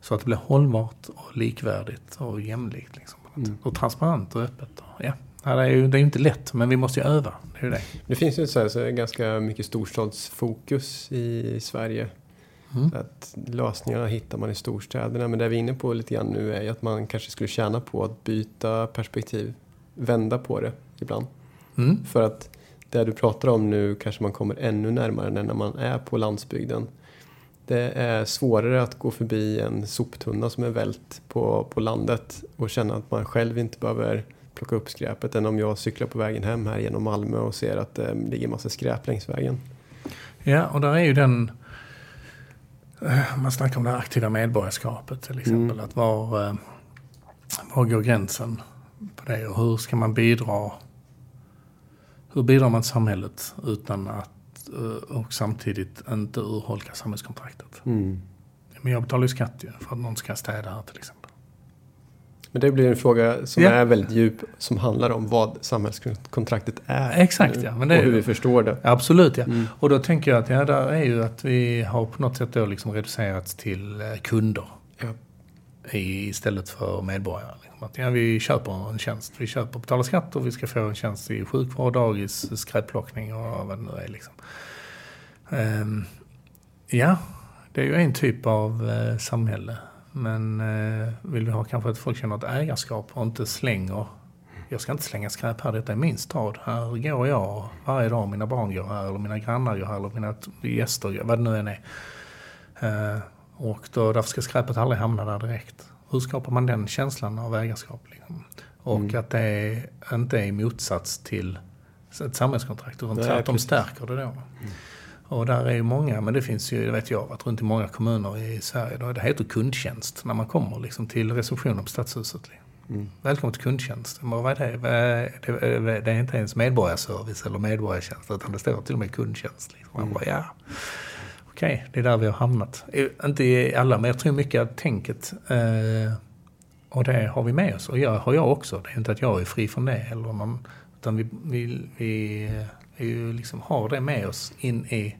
så att det blir hållbart och likvärdigt och jämlikt. Liksom. Mm. Och transparent och öppet. Ja. Ja, det är ju det är inte lätt, men vi måste ju öva. Det är det. Det finns ju så här, så ganska mycket storstadsfokus i Sverige. Mm. Att lösningarna hittar man i storstäderna. Men det vi är inne på lite grann nu är ju att man kanske skulle tjäna på att byta perspektiv. Vända på det ibland. Mm. För att det du pratar om nu kanske man kommer ännu närmare när man är på landsbygden. Det är svårare att gå förbi en soptunna som är vält på, på landet och känna att man själv inte behöver plocka upp skräpet än om jag cyklar på vägen hem här genom Malmö och ser att det ligger massa skräp längs vägen. Ja, och där är ju den... eh, Man snackar om det aktiva medborgarskapet till exempel. Mm. Att var, eh, var går gränsen på det och hur ska man bidra? Hur bidrar man till samhället utan att och samtidigt inte urholka samhällskontraktet? Men jag betalar ju skatt ju för att någon ska städa här till exempel. Men det blir en fråga som Ja. är väldigt djup som handlar om vad samhällskontraktet är. Exakt, nu ja, men det och hur vi förstår det. Absolut ja. Mm. Och då tänker jag att ja, där är ju att vi har på något sätt då liksom reducerats till eh, kunder. Ja. i, istället för medborgare. Att, ja, vi köper en tjänst. Vi köper och betalar skatt och vi ska få en tjänst i sjukvård, dagis, skräpplockning och vad det nu är. Liksom. Um, ja, det är ju en typ av eh, samhälle. Men eh, vill vi ha kanske att folk känner ett ägarskap och inte slänger jag ska inte slänga skräp här, detta är min stad. Här går jag varje dag, mina barn går här, eller mina grannar går här, eller mina gäster, går- vad det nu än är. Eh, och då, därför ska skräpet aldrig hamna där direkt. Hur skapar man den känslan av ägarskap? Liksom? Och Mm. att det är, inte är i motsats till ett samhällskontrakt, utan tvärtom stärker det då. Och där är ju många, men det finns ju, det vet jag, varit runt i många kommuner i Sverige. Då det heter kundtjänst när man kommer liksom till receptionen på Stadshuset. Liksom. Mm. Välkommen till kundtjänst. Men vad är det? Vad är det? Det är inte ens medborgarservice eller medborgartjänst utan det står till och med kundtjänst. Liksom. Man Mm. bara, ja. Okej, det är där vi har hamnat. Inte i alla, men jag tror mycket att tänket eh, och det har vi med oss. Och jag har jag också. Det är inte att jag är fri från det. heller. någon, utan vi, vi, vi eh, är ju liksom har det med oss in i...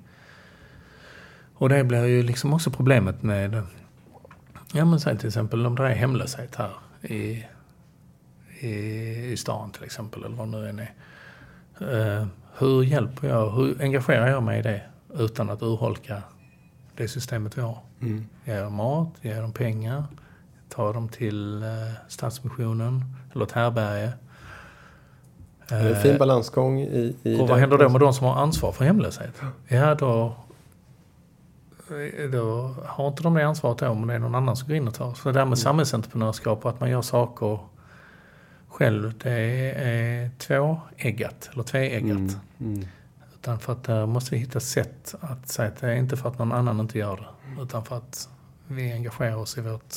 Och det blir ju liksom också problemet med... Ja men säg till exempel om det är hemlöshet här i, i, i stan till exempel. Eller vad det nu än är. Uh, hur hjälper jag, hur engagerar jag mig i det utan att urholka det systemet vi har? Mm. Ger dem mat, ger dem pengar, tar dem till eh, Stadsmissionen eller ett härbärge. Det är en fin balansgång i, i och vad händer då med de som har ansvar för hemlöshet? Ja, då då har inte de det ansvaret då, men det är någon annan som går in och tar. Så det här med mm. samhällsentreprenörskap och att man gör saker själv, det är tvåeggat, eller tveeggat. Mm. Mm. Utan för att där måste vi hitta sätt att säga att det är inte för att någon annan inte gör det, utan för att vi engagerar oss i vårt,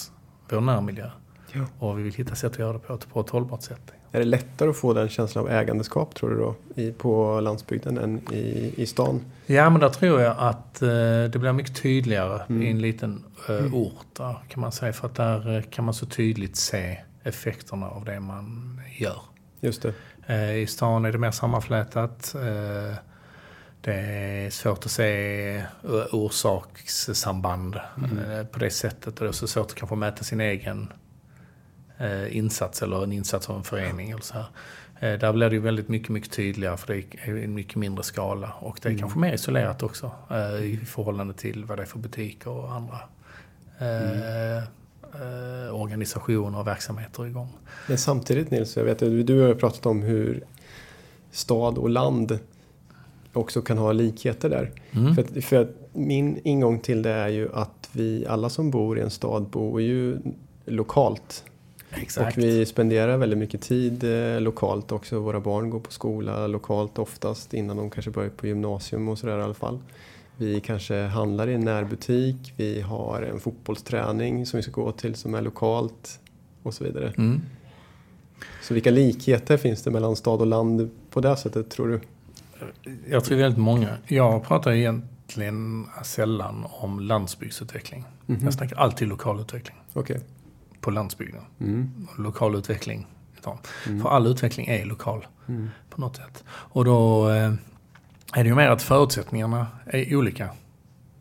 vår närmiljö. Ja. Och vi vill hitta sätt att göra det på på ett hållbart sätt. Är det lättare att få den känslan av ägandeskap tror du då i, på landsbygden än i, i stan? Ja men där tror jag att eh, det blir mycket tydligare mm. i en liten eh, mm. ort där, kan man säga. För att där eh, kan man så tydligt se effekterna av det man gör. Just det. Eh, I stan är det mer sammanflätat. Eh, det är svårt att se eh, orsakssamband mm. på det sättet. Och det är också svårt att kanske mäta sin egen insats eller en insats av en förening. Eller så här. Där blir det ju väldigt mycket, mycket tydligare för det är en mycket mindre skala. Och det är mm. kanske mer isolerat också i förhållande till vad det är för butiker och andra mm eh, organisationer och verksamheter igång. Men samtidigt Nils, jag vet du har pratat om hur stad och land också kan ha likheter där. Mm. För, att, för att min ingång till det är ju att vi alla som bor i en stad bor ju lokalt. Exakt. Och vi spenderar väldigt mycket tid eh, lokalt också. Våra barn går på skola lokalt oftast innan de kanske börjar på gymnasium och sådär i alla fall. Vi kanske handlar i en närbutik, vi har en fotbollsträning som vi ska gå till som är lokalt och så vidare. Mm. Så vilka likheter finns det mellan stad och land på det sättet tror du? Jag tror väldigt många. Jag pratar egentligen sällan om landsbygdsutveckling. Mm. Jag snackar alltid lokalutveckling. Okay. På landsbygden. Mm. Lokal utveckling. Mm. För all utveckling är lokal mm. på något sätt. Och då eh, är det ju mer att förutsättningarna är olika.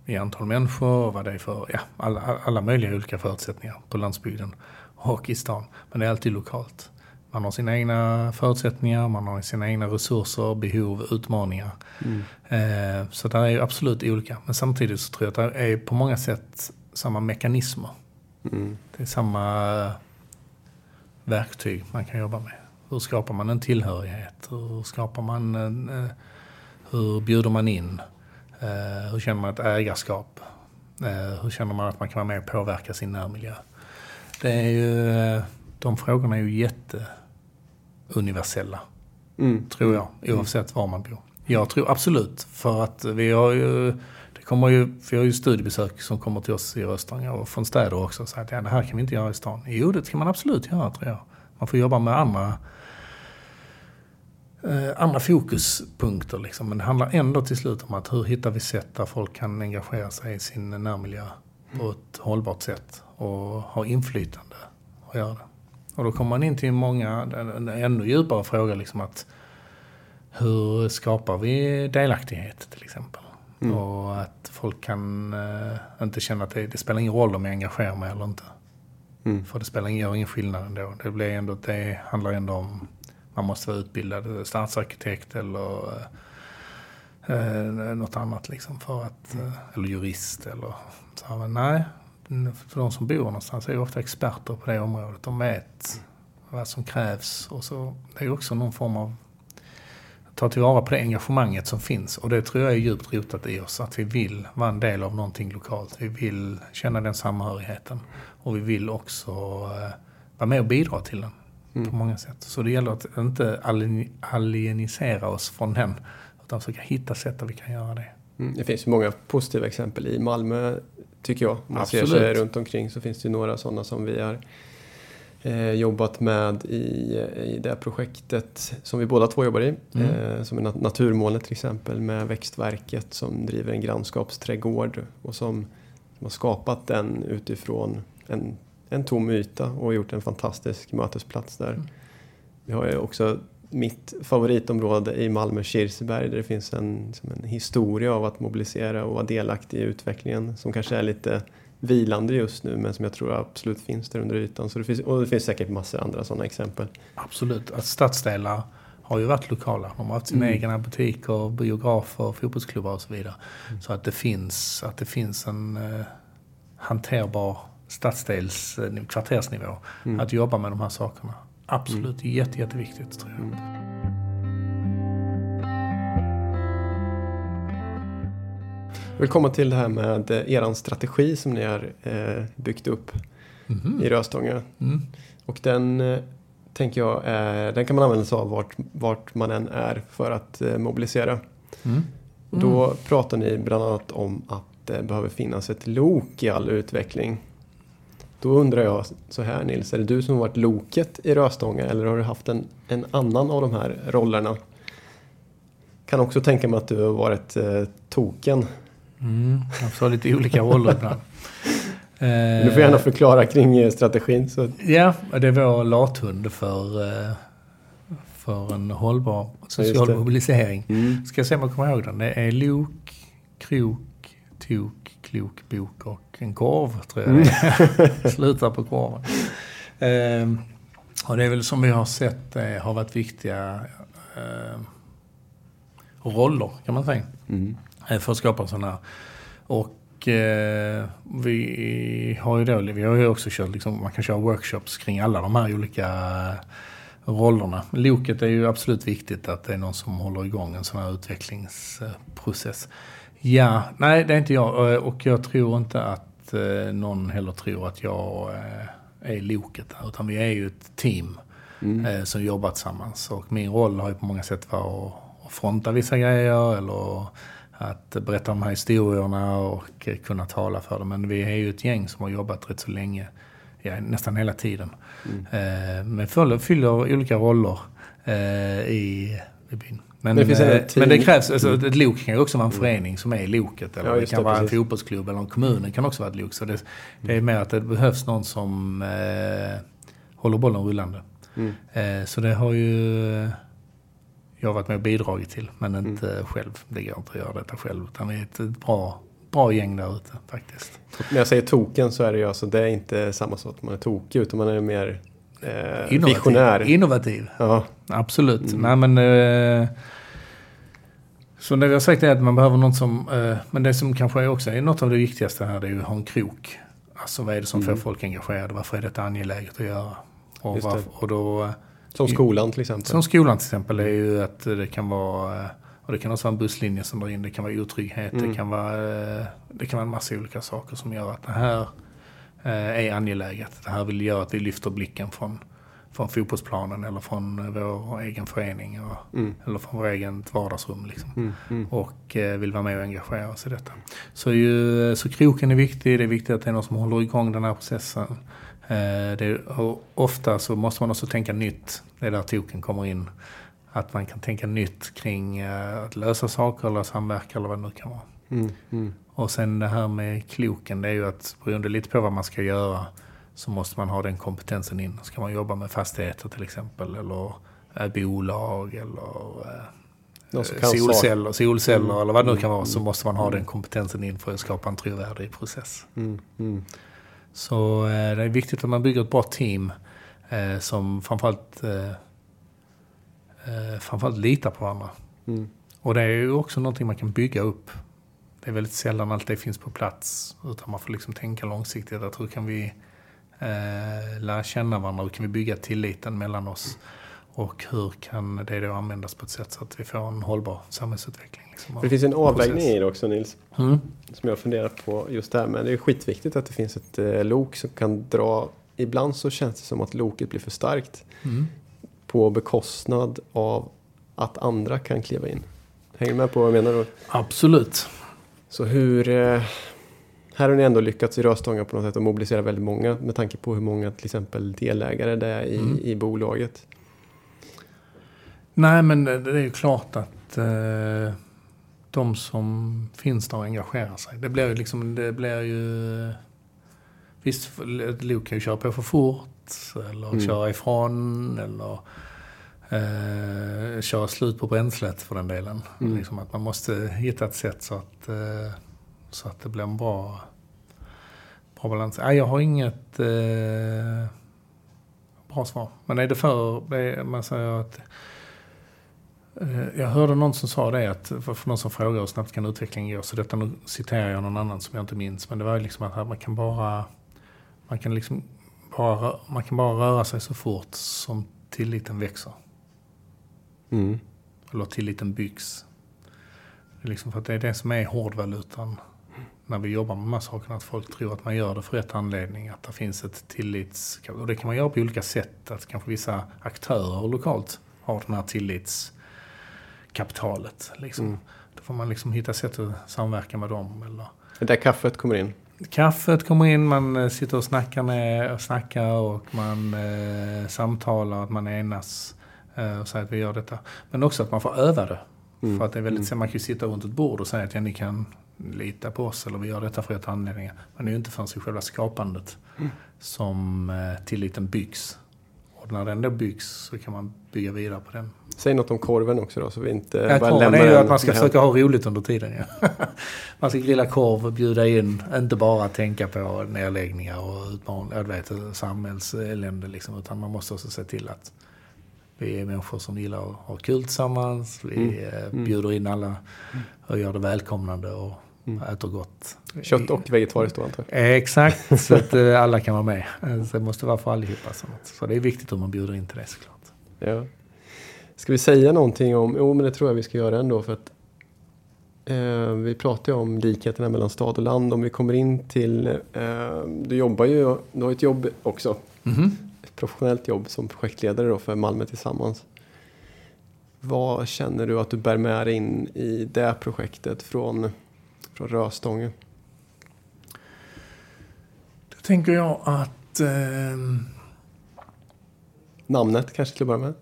I antal människor, vad det är för, ja, alla, alla möjliga olika förutsättningar på landsbygden och i stan. Men det är alltid lokalt. Man har sina egna förutsättningar, man har sina egna resurser, behov, utmaningar. Mm. Eh, så det är absolut olika. Men samtidigt så tror jag att det är på många sätt samma mekanismer. Mm. Det är samma verktyg man kan jobba med. Hur skapar man en tillhörighet? Hur skapar man en, eh, hur bjuder man in? Eh, hur känner man ett ägarskap? Eh, hur känner man att man kan vara med och påverka sin närmiljö? Det är ju, eh, de frågorna är ju jätteuniversella. Mm. Tror jag, oavsett var man bor. Jag tror absolut, för att vi har ju det kommer ju, vi har ju studiebesök som kommer till oss i Röstånga och från städer också. Så att ja, det här kan vi inte göra i stan. Jo, det kan man absolut göra tror jag. Man får jobba med andra eh, andra fokuspunkter. Liksom. Men det handlar ändå till slut om att hur hittar vi sätt där folk kan engagera sig i sin närmiljö på ett hållbart sätt och ha inflytande och göra det. Och då kommer man in till många, en ännu djupare fråga liksom att hur skapar vi delaktighet till exempel? Mm. Och att folk kan uh, inte känna att det, det, spelar ingen roll om jag engagerar mig eller inte. Mm. För det spelar ingen, gör ingen skillnad ändå. Det, blir ändå, det handlar ändå om man måste vara utbildad stadsarkitekt eller eh, något annat liksom för att, eh, eller jurist eller så. Men nej, för de som bor någonstans är ofta experter på det området. De vet vad som krävs och så det är också någon form av ta tillvara på det engagemanget som finns. Och det tror jag är djupt rotat i oss. Att vi vill vara en del av någonting lokalt. Vi vill känna den samhörigheten. Och vi vill också eh, vara med och bidra till den mm. på många sätt. Så det gäller att inte alienisera oss från den, utan försöka hitta sätt där vi kan göra det. Mm. Det finns ju många positiva exempel i Malmö, tycker jag. Om man Absolut. ser sig runt omkring så finns det ju några sådana som vi har eh, jobbat med i, i det projektet som vi båda två jobbar i. Mm. Eh, som är Naturmålet till exempel med Växtverket som driver en grannskapsträdgård och som, som har skapat den utifrån en en tom yta och gjort en fantastisk mötesplats där. Mm. Vi har ju också mitt favoritområde i Malmö, Kirseberg, där det finns en, en historia av att mobilisera och vara delaktig i utvecklingen som kanske är lite vilande just nu men som jag tror absolut finns där under ytan. Så det finns, och det finns säkert massor andra sådana exempel. Absolut, att stadsdelar har ju varit lokala. De har haft sina mm. egna butiker, biografer, fotbollsklubbar och så vidare. Mm. Så att det finns, att det finns en eh, hanterbar stadsdels, eh, kvartersnivå. Mm. Att jobba med de här sakerna. Absolut, mm. jätte, jätteviktigt tror jag. Mm. vill komma till det här med eran strategi som ni har eh, byggt upp Mhm. i Röstånga. Mm. Och den eh, tänker jag är, den kan man använda sig av vart, vart man än är för att eh, mobilisera. Mm. Då pratar ni bland annat om att det behöver finnas ett lok i all utveckling. Då undrar jag så här Nils, är det du som har varit loket i Röstånga eller har du haft en, en annan av de här rollerna? Kan också tänka mig att du har varit eh, token. Mm. Jag får lite olika roller ibland. *laughs* Du får gärna förklara kring eh, strategin. Så, Ja, det vår lathund för, eh, för en hållbar social mobilisering. mm. Ska jag se om jag kommer ihåg den. Det är lok, krok, tok, klok, bok och en korv, tror jag *laughs* är. Slutar på korven. Ehm, och det är väl som vi har sett eh, har varit viktiga eh, roller, kan man säga. Mm. eh, för att skapa här. Och eh, vi har ju då, vi har ju också kört, liksom, man kan köra workshops kring alla de här olika rollerna. Loket är ju absolut viktigt att det är någon som håller igång en sån här utvecklingsprocess. Ja, nej det är inte jag. Eh, Och jag tror inte att eh, någon heller tror att jag eh, är loket. där, Utan vi är ju ett team Mm. som jobbar tillsammans. Och min roll har ju på många sätt varit att- fronta vissa grejer eller att berätta de här historierna och kunna tala för dem. Men vi är ju ett gäng som har jobbat rätt så länge, ja, nästan hela tiden. Mm. Men fyller, olika roller i, i byn. Men, det eh, men det krävs, alltså, Mm. ett lok kan ju också vara en förening som är loket. Eller Ja, det just kan det, vara en precis. fotbollsklubb eller en kommun kan också vara ett lok. Så det, det är mer att det behövs någon som eh, håller bollen rullande. Mm. Eh, så det har ju jag varit med och bidragit till, men Mm. inte själv. Det går inte att göra detta själv. Utan vi är ett bra, bra gäng där ute faktiskt. När jag säger token så är det ju alltså, det är inte samma sak att man är tokig utan man är mer eh, Innovativ. visionär. Innovativ, Ja, absolut. Mm. Nej, men, eh, så det vi har sagt är att man behöver någon som... Eh, men det som kanske också är något av det viktigaste här, det är ju att ha en krok. Alltså vad är det som Mm. får folk engagerade? Varför är detta angeläget att göra? Och, varför, och då... eh, som skolan till exempel. Som skolan till exempel är ju att det kan vara, eh, och det kan också vara en busslinje som drar in, det kan vara otrygghet, Mm. det, kan vara, eh, det kan vara en massa olika saker som gör att det här är angeläget. Det här vill göra att vi lyfter blicken från, från fotbollsplanen eller från eh, vår egen förening och, Mm. eller från vår egen vardagsrum. Liksom Mm. Mm. och eh, vill vara med och engagera oss i detta. Så, ju, så kroken är viktig, det är viktigt att det är någon som håller igång den här processen. Eh, det ofta så måste man också tänka nytt, det är där token kommer in. Att man kan tänka nytt kring eh, att lösa saker eller samverka eller vad det nu kan vara. Mm. Mm. Och sen det här med kloken, det är ju att beroende lite på vad man ska göra så måste man ha den kompetensen in. Ska man jobba med fastigheter till exempel eller eh, bolag eller eh, solceller, solceller Mm. eller vad det nu kan Mm. vara så måste man ha Mm. den kompetensen in för att skapa en trovärdig process. Mm. Mm. Så eh, det är viktigt att man bygger ett bra team som framförallt, framförallt litar på varandra. Mm. Och det är ju också någonting man kan bygga upp. Det är väldigt sällan allt det finns på plats. Utan man får liksom tänka långsiktigt. Att hur kan vi eh, lära känna varandra? Hur kan vi bygga tilliten mellan oss? Och hur kan det då användas på ett sätt så att vi får en hållbar samhällsutveckling? Liksom, Det finns en avvägning i det också Nils. Mm. Som jag funderar på just det här med. Det är skitviktigt att det finns ett eh, lok som kan dra. Ibland så känns det som att loket blir för starkt. Mm. På bekostnad av att andra kan kliva in. Hänger du med på vad jag menar då? Absolut. Så hur... Eh, här har ni ändå lyckats i Röstånga på något sätt att mobilisera väldigt många med tanke på hur många till exempel delägare det är i, Mm. i bolaget. Nej, men det det är ju klart att eh, de som finns där och engagerar sig. Det blir ju liksom, det blir ju... Visst, ett lok kan ju köra på för fort eller Mm. köra ifrån eller eh, köra slut på bränslet för den delen. Mm. Liksom att man måste hitta ett sätt så att, eh, så att det blir en bra, bra balans. Nej, jag har inget eh, bra svar. Men är det för... Är, man säger att Eh, Jag hörde någon som sa det, att, för någon som frågar hur snabbt kan utvecklingen gå, så detta nu citerar jag någon annan som jag inte minns, men det var ju liksom att man kan bara, man kan liksom bara, man kan bara röra sig så fort som tilliten växer, Mm. eller tilliten byggs. Liksom för att det är det som är hårdvalutan när vi jobbar med de här sakerna. Att folk tror att man gör det för rätt anledning. Att det finns ett tillits... Och det kan man göra på olika sätt. Att kanske vissa aktörer lokalt har den här tillitskapitalet. Liksom. Mm. Då får man liksom hitta sätt att samverka med dem. Eller... Det där kaffet kommer in? Kaffet kommer in, man eh, sitter och snackar, med, och, snackar och man eh, samtalar, att man enas och säger att vi gör detta. Men också att man får öva det. Mm. För att det är väldigt, mm. man kan ju sitta runt ett bord och säga att ja, ni kan lita på oss eller vi gör detta för rätt anledningar. Men det är ju inte förrän i själva skapandet mm. som eh, tilliten byggs. Och när den då byggs så kan man bygga vidare på den. Säg något om korven också då, så vi inte ja, bara lämnar är ju att man ska försöka ha roligt under tiden. Ja. *laughs* man ska grilla korv och bjuda in, inte bara tänka på nedläggningar och utmaningar, samhällselände liksom, utan man måste också se till att vi är människor som gillar att ha kul tillsammans. Vi mm. Eh, mm. bjuder in alla och gör det välkomnande och mm. äter gott. Kött och vegetariskt då antar jag? Exakt, *laughs* så att eh, alla kan vara med. Så det måste vara för allihopa. Så det är viktigt om man bjuder in till det såklart. Ja. Ska vi säga någonting om, jo men det tror jag vi ska göra ändå för att eh, vi pratar ju om likheterna mellan stad och land. Om vi kommer in till, eh, du jobbar ju, du har ett jobb också. Mm -hmm. Ett professionellt jobb som projektledare då för Malmö Tillsammans. Vad känner du att du bär med dig in i det projektet från, från Röstånge? Då tänker jag att... Eh... Namnet kanske till att börja med?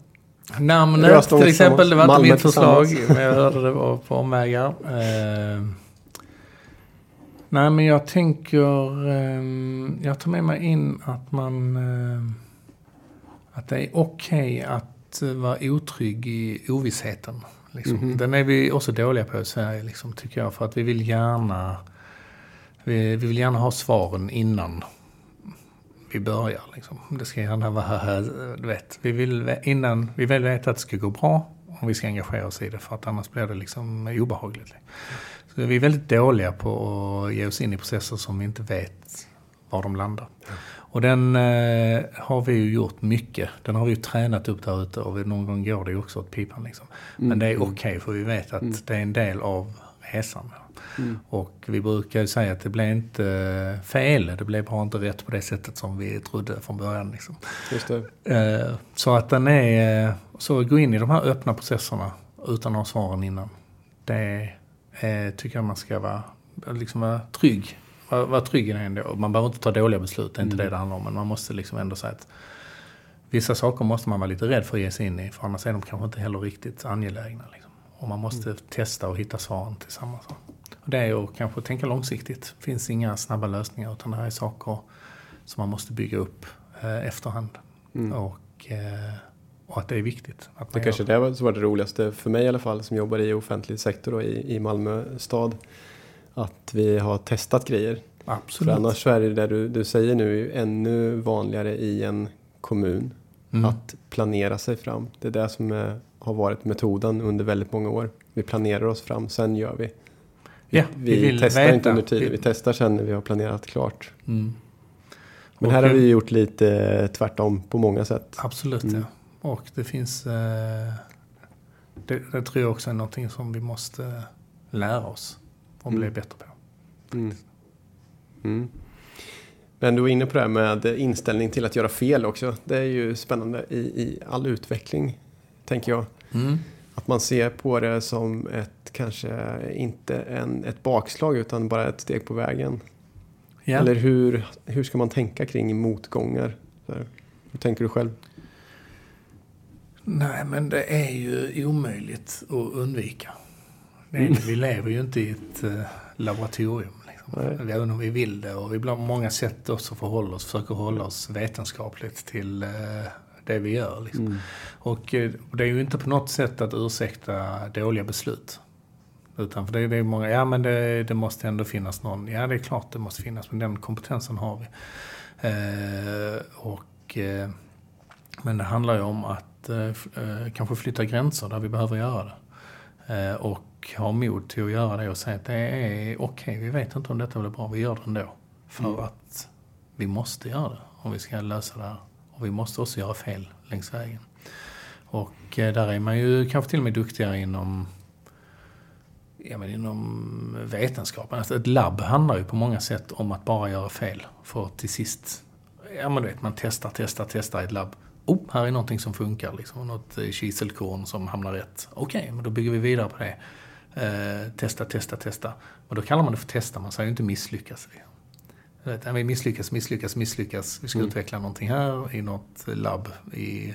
Namnet Röstånge till exempel, det var inte mitt förslag. Men jag hörde det var på omvägar. Eh... Nej men jag tänker... Eh... Jag tar med mig in att man... Att det är okej okay att vara otrygg i ovissheten. Liksom. Mm -hmm. Den är vi också dåliga på i Sverige, liksom, tycker jag. För att vi vill gärna, vi, vi vill gärna ha svaren innan vi börjar. Liksom. Det ska gärna vara, du vet, vi vill innan, vi vill veta att det ska gå bra om vi ska engagera oss i det. För att annars blir det liksom obehagligt. Så vi är väldigt dåliga på att ge oss in i processer som vi inte vet var de landar. Och den eh, har vi ju gjort mycket. Den har vi ju tränat upp där ute och någon gång går det ju också åt pipan. Liksom. Men mm. det är okej okay, för vi vet att mm. det är en del av resan. Mm. Och vi brukar ju säga att det blev inte fel, det blev bara inte rätt på det sättet som vi trodde från början. Liksom. Eh, så att den är, så gå in i de här öppna processerna utan att ha svaren innan. Det är, tycker jag man ska vara, liksom vara trygg vara, vara trygg i det ändå. Man behöver inte ta dåliga beslut, det är inte mm. det det handlar om. Men man måste liksom ändå säga att vissa saker måste man vara lite rädd för att ge sig in i. För annars är de kanske inte heller riktigt angelägna. Liksom. Och man måste mm. testa och hitta svaren tillsammans. Och det är att kanske tänka långsiktigt. Det finns inga snabba lösningar utan det här är saker som man måste bygga upp eh, efterhand. Mm. Och, eh, och att det är viktigt. Att det kanske det var det roligaste för mig i alla fall som jobbar i offentlig sektor då, i, i Malmö stad att vi har testat grejer. Absolut. För annars är det där du, du säger nu ännu vanligare i en kommun. Mm. Att planera sig fram. Det är det som är, har varit metoden under väldigt många år. Vi planerar oss fram, sen gör vi. Vi, ja, vi, vi testar veta. inte under tiden, vi testar sen när vi har planerat klart. Mm. Men här har vi gjort lite tvärtom på många sätt. Absolut, mm. ja. Och det finns... Eh, det, det tror jag också är någonting som vi måste lära oss och bli mm. bättre på. Mm. Mm. Men du var inne på det här med inställning till att göra fel också. Det är ju spännande i, i all utveckling, tänker jag. Mm. Att man ser på det som ett, kanske inte en, ett bakslag utan bara ett steg på vägen. Ja. Eller hur, hur ska man tänka kring motgångar? Hur tänker du själv? Nej, men det är ju omöjligt att undvika. Nej, vi lever ju inte i ett uh, laboratorium. Liksom. Även om vi vill det. Och vi på många sätt också förhåller oss, försöker hålla oss vetenskapligt till uh, det vi gör. Liksom. Mm. Och uh, det är ju inte på något sätt att ursäkta dåliga beslut. Utan för det, det är många, ja men det, det, måste ändå finnas någon, ja det är klart det måste finnas, men den kompetensen har vi. och, men det handlar ju om att kanske flytta gränser där vi behöver göra det. och och ha mod till att göra det och säga att det är okej, okay, vi vet inte om detta blir bra, vi gör det ändå. För mm. att vi måste göra det om vi ska lösa det här. Och vi måste också göra fel längs vägen. Och eh, där är man ju kanske till och med duktigare inom ja, men inom vetenskapen. Alltså ett labb handlar ju på många sätt om att bara göra fel. För till sist, ja men du vet, man testar, testar, testar i ett labb. Oh, här är någonting som funkar. Liksom. Något eh, kiselkorn som hamnar rätt. Okej, okay, men då bygger vi vidare på det. Eh, testa, testa, testa. Men då kallar man det för testa, man säger inte misslyckas. Vet, vi misslyckas, misslyckas, misslyckas. Vi ska mm. utveckla någonting här i något labb i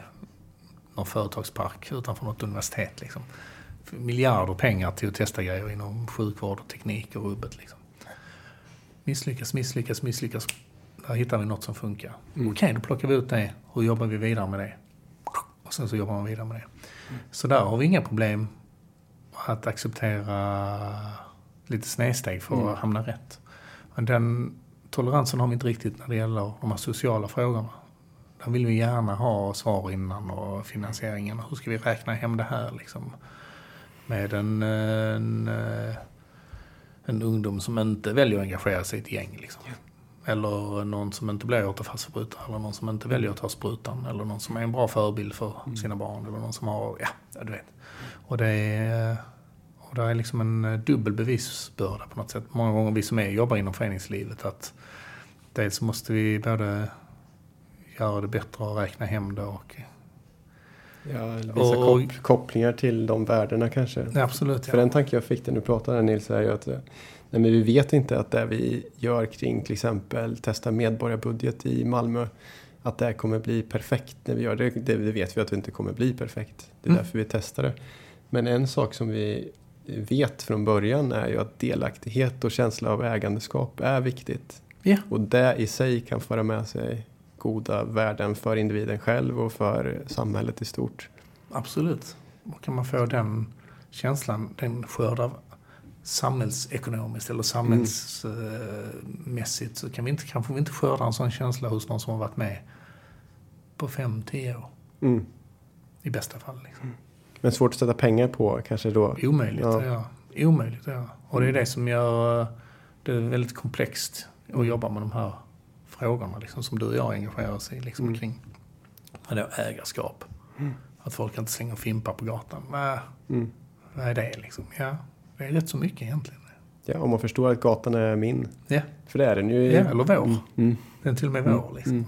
någon företagspark utanför något universitet. Liksom. Miljarder pengar till att testa grejer inom sjukvård och teknik och rubbet. Liksom. Misslyckas, misslyckas, misslyckas. Där hittar vi något som funkar. Mm. Okej, då plockar vi ut det. Hur jobbar vi vidare med det? Och sen så jobbar man vidare med det. Mm. Så där har vi inga problem att acceptera lite snedsteg för mm. att hamna rätt. Men den toleransen har vi inte riktigt när det gäller de här sociala frågorna. Där vill vi gärna ha svar innan och finansieringen. Hur ska vi räkna hem det här liksom? Med en, en, en ungdom som inte väljer att engagera sig i ett gäng. Liksom. Eller någon som inte blir återfallsförbrytare. Eller någon som inte väljer att ta sprutan. Eller någon som är en bra förebild för mm. sina barn. Eller någon som har, ja, du vet. Och det är, och det är liksom en dubbel bevisbörda på något sätt. Många gånger vi som är, jobbar inom föreningslivet att dels måste vi både göra det bättre och räkna hem det och Ja, vissa och, kop kopplingar till de värdena kanske. Ja, absolut. För den tanke jag fick när du pratade Nils är ju att nej, men vi vet inte att det vi gör kring till exempel testa medborgarbudget i Malmö att det kommer bli perfekt när vi gör det. Det vet vi att det inte kommer bli perfekt. Det är mm. därför vi testar det. Men en sak som vi vet från början är ju att delaktighet och känsla av ägandeskap är viktigt. Yeah. Och det i sig kan föra med sig goda värden för individen själv och för samhället i stort. Absolut. Och kan man få den känslan, den skörd av samhällsekonomiskt eller samhällsmässigt så kan vi inte, kanske vi inte skörda en sån känsla hos någon som har varit med på fem, tio år. Mm. I bästa fall. Liksom. Mm. Men svårt att sätta pengar på kanske då? Omöjligt, ja. ja. Omöjligt, ja. Och det är det som gör det väldigt komplext att jobba med de här frågorna liksom, som du och jag engagerar oss i liksom, mm. kring då, ägarskap. Mm. Att folk inte slänger fimpar på gatan. Vad, mm. vad är det liksom? Ja, det är rätt så mycket egentligen. Ja, om man förstår att gatan är min. Ja. För det är den ju. Ja, eller vår. Mm. mm. Den är till och med vår. Liksom.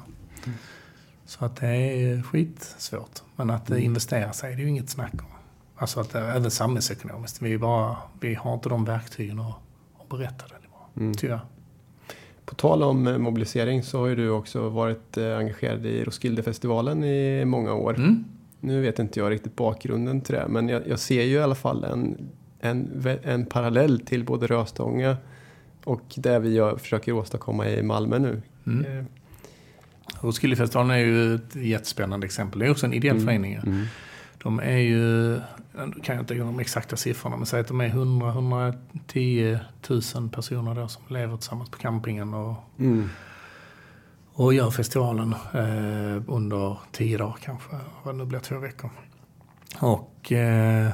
Så att det är skitsvårt. Men att mm. investera sig, det är ju inget snack om. Alltså att även samhällsekonomiskt. Vi, bara, vi har inte de verktygen att, att berätta det. Mm. Tyvärr. På tal om eh, mobilisering så har ju du också varit eh, engagerad i Roskildefestivalen i många år. Mm. Nu vet inte jag riktigt bakgrunden till det, men jag, jag ser ju i alla fall en, en, en parallell till både Röstånga och det vi gör, försöker åstadkomma i Malmö nu. Mm. Eh. Roskildefestivalen är ju ett jättespännande exempel. Det är också en ideell mm. förening. Mm. De är ju, kan jag inte de exakta siffrorna, men säg att de är 100-110 000 personer då som lever tillsammans på campingen och, mm. och gör festivalen eh, under tio dagar kanske, vad nu blir, två veckor. Och, eh,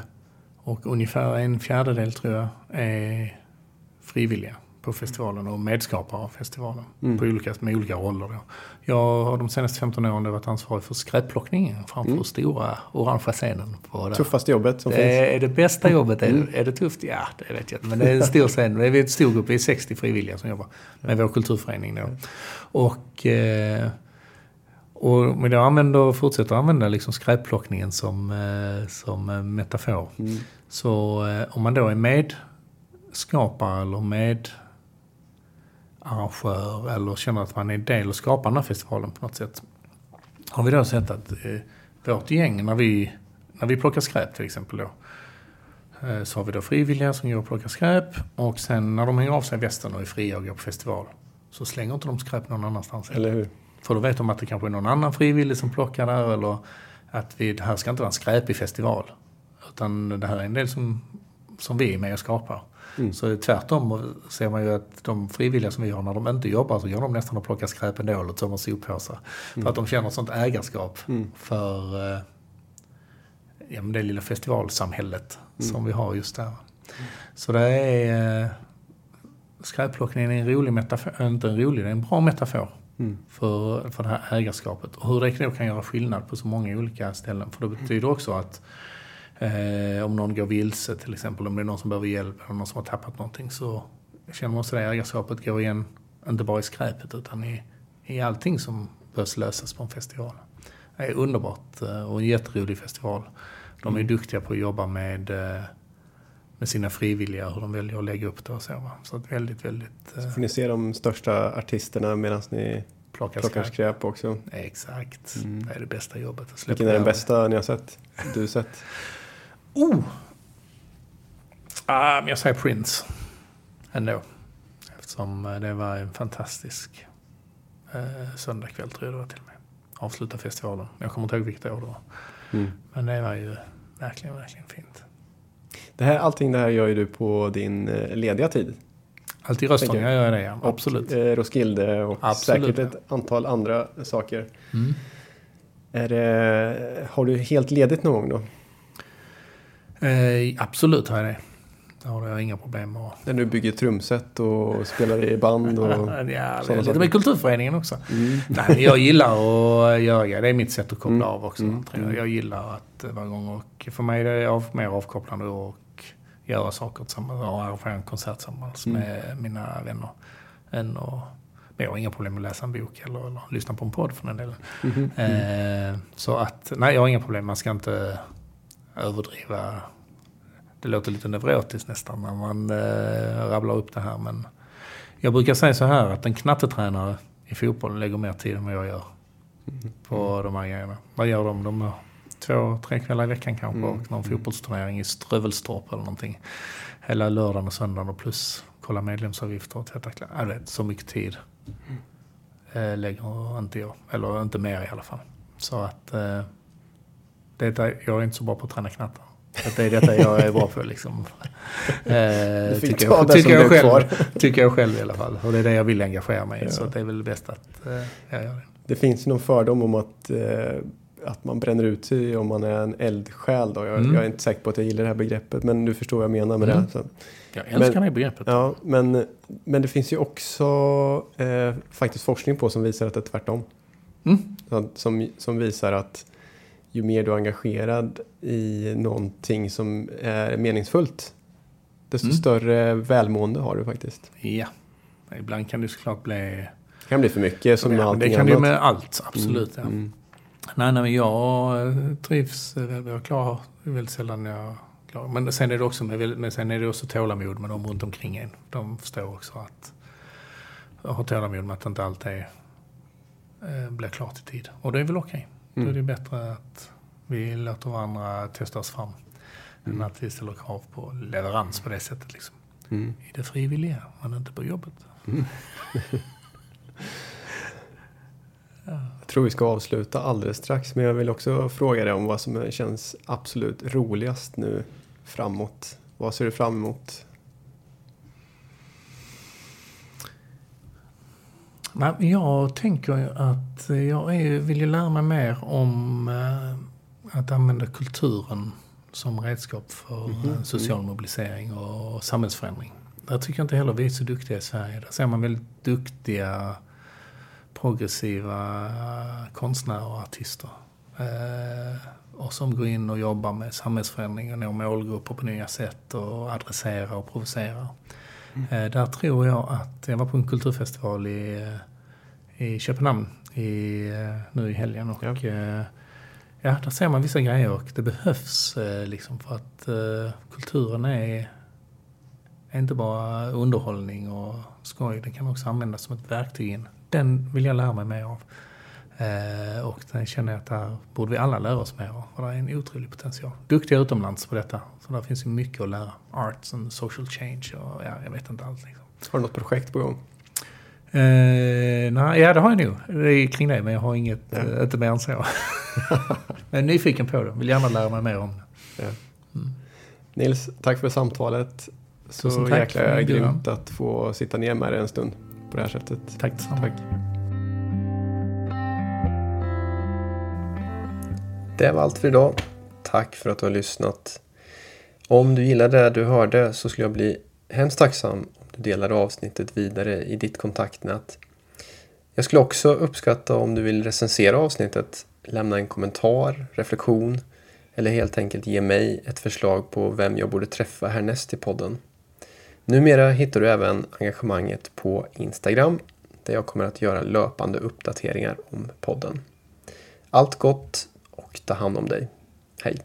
och ungefär en fjärdedel tror jag är frivilliga på festivalen och medskapare av festivalen mm. på olika, med olika roller. Då. Jag har de senaste 15 åren varit ansvarig för skräpplockningen framför mm. stora orangea scenen. På Tuffaste jobbet som det finns? Är det bästa jobbet? Mm. Är, är det tufft? Ja, det vet jag inte. Men det är en stor scen. Det är en stor grupp. Vi är 60 frivilliga som jobbar med vår kulturförening. Då. Och, eh, och men jag använder, fortsätter använda liksom skräpplockningen som, eh, som metafor. Mm. Så eh, om man då är medskapare eller med arrangör eller känner att man är del och skapar den här festivalen på något sätt. Har vi då sett att eh, vårt gäng, när vi, när vi plockar skräp till exempel då, eh, så har vi då frivilliga som går och plockar skräp och sen när de hänger av sig västen och är fria och går på festival så slänger inte de skräp någon annanstans. Eller hur? För då vet de att det kanske är någon annan frivillig som plockar där eller att vi, det här ska inte vara en skräpig festival. Utan det här är en del som, som vi är med och skapar. Mm. Så tvärtom ser man ju att de frivilliga som vi har, när de inte jobbar så gör de nästan att plocka skräp ändå eller tömmer soppåsar. Mm. För att de känner sånt ägarskap mm. för eh, ja, det lilla festivalsamhället mm. som vi har just där. Så det är... Eh, skräpplockningen är en rolig metafor, inte en rolig, det är en bra metafor. Mm. För, för det här ägarskapet. Och hur det kan göra skillnad på så många olika ställen. För det betyder också att Eh, om någon går vilse till exempel, om det är någon som behöver hjälp eller någon som har tappat någonting så känner man också det ägarskapet går igen, inte bara i skräpet utan i, i allting som behövs lösas på en festival. Det är underbart eh, och en jätterolig festival. De är Mm. duktiga på att jobba med, eh, med sina frivilliga, hur de väljer att lägga upp det och så. Va? Så att väldigt, väldigt eh, Får ni se de största artisterna medan ni plocka plockar skräp. också? Exakt, Mm. det är det bästa jobbet. Vilken är den bästa ni har sett? Du sett? *laughs* Oh! Ah, men jag säger Prince. Ändå. Eftersom eh, det var en fantastisk eh, söndagkväll tror jag det var till och med. Avsluta festivalen. Jag kommer inte ihåg vilket år det var. Mm. Men det var ju verkligen, verkligen fint. Det här, allting det här gör ju du på din eh, lediga tid. Alltid Röstånga gör jag det, ja. Absolut. Och, eh, Roskilde och Absolut, säkert ett antal andra saker. Mm. Är det, har du helt ledigt någon gång då? Eh, absolut har jag det. Det har jag inga problem med. När du bygger trumset och spelar i band och... *laughs* ja, sådana saker. med kulturföreningen också. Mm. Nej, jag gillar att göra, det är mitt sätt att koppla Mm. av också. Mm. jag. jag gillar att vara igång och för mig är det av, mer avkopplande och göra saker tillsammans och arrangera en konsert tillsammans Mm. med mina vänner. Än att, men jag har inga problem med att läsa en bok eller, eller lyssna på en podd för den delen. Mhm. Eh, så att, nej jag har inga problem. Man ska inte överdriva. Det låter lite neurotiskt nästan när man eh, rabblar upp det här. Men jag brukar säga så här att en knattetränare i fotboll lägger mer tid än vad jag gör Mm. på de här grejerna. Vad gör de? De har två, tre kvällar i veckan kanske Mm. och någon Mm. fotbollsturnering i Strövelstorp eller någonting. Hela lördagen och söndagen och plus kolla medlemsavgifter och tvätta kläder. Jag vet, så mycket tid eh, lägger inte jag. Eller inte mer i alla fall. Så att eh, detta, jag är inte så bra på att träna knattar. Att det är detta jag är bra på liksom. *laughs* Eh, tycker jag, det tycker, jag själv, *laughs* tycker jag själv i alla fall. Och det är det jag vill engagera mig i. Ja. Så det är väl bäst att eh, jag gör det. Det finns ju någon fördom om att, eh, att man bränner ut sig om man är en eldsjäl. Då. Jag, Mm. jag är inte säker på att jag gillar det här begreppet men du förstår vad jag menar med Mm. det. Så. Jag älskar Men- det begreppet. Ja, men, men det finns ju också eh, faktiskt forskning på som visar att det är tvärtom. Mm. Som, som visar att ju mer du är engagerad i någonting som är meningsfullt desto Mm. större välmående har du faktiskt. Ja. Ibland kan det såklart bli... Det kan bli för mycket som med allting det kan det ju annat. med allt, absolut. Mm, Ja. mm. Nej, nej, men jag eh, trivs. Jag klarar väldigt sällan jag klarar. Men sen är det också med, men sen är det också tålamod med de runt omkring en. De förstår också att jag har tålamod med att inte allt är, eh, blir klart i tid. Och det är väl okej. Då är Mm. det bättre att vi låter varandra testa oss fram. Mm. Än att vi ställer krav på leverans på det sättet. Liksom. Mm. I det frivilliga, men inte på jobbet. *laughs* Jag tror vi ska avsluta alldeles strax men jag vill också fråga dig om vad som känns absolut roligast nu framåt. Vad ser du fram emot? Nej, jag tänker ju att jag är, vill ju lära mig mer om eh, att använda kulturen som redskap för Mhm, eh, social mobilisering och samhällsförändring. Där tycker jag inte heller vi är så duktiga i Sverige. Där ser man väldigt duktiga, progressiva eh, konstnärer och artister. Eh, och som går in och jobbar med samhällsförändring och når målgrupper på nya sätt och adresserar och provocerar. Eh, där tror jag att, jag var på en kulturfestival i, eh, i Köpenhamn i, eh, nu i helgen och Ja. ja. där ser man vissa grejer och det behövs eh, liksom för att kulturen är, är inte bara underhållning och skoj, den kan också användas som ett verktyg in. Den vill jag lära mig mer av. Eh, och den känner jag att där borde vi alla lära oss mer av. För det är en otrolig potential. Duktiga utomlands på detta. Så där finns ju mycket att lära. Arts and social change och ja, jag vet inte allt. Liksom. Har du något projekt på gång? Eh, nej, ja, det har jag nog. Det är kring det, men jag har inget, Ja. eh, inte mer än så. *laughs* men nyfiken på det. Vill gärna lära mig mer om det. Ja. Mm. Nils, tack för samtalet. Så jäkla grymt att få sitta ner med dig en stund på det här sättet. Tack detsamma. Tack. Det var allt för idag. Tack för att du har lyssnat. Om du gillade det du hörde så skulle jag bli hemskt tacksam om du delade avsnittet vidare i ditt kontaktnät. Jag skulle också uppskatta om du vill recensera avsnittet, lämna en kommentar, reflektion eller helt enkelt ge mig ett förslag på vem jag borde träffa härnäst i podden. Numera hittar du även engagemanget på Instagram där jag kommer att göra löpande uppdateringar om podden. Allt gott och ta hand om dig. Hej!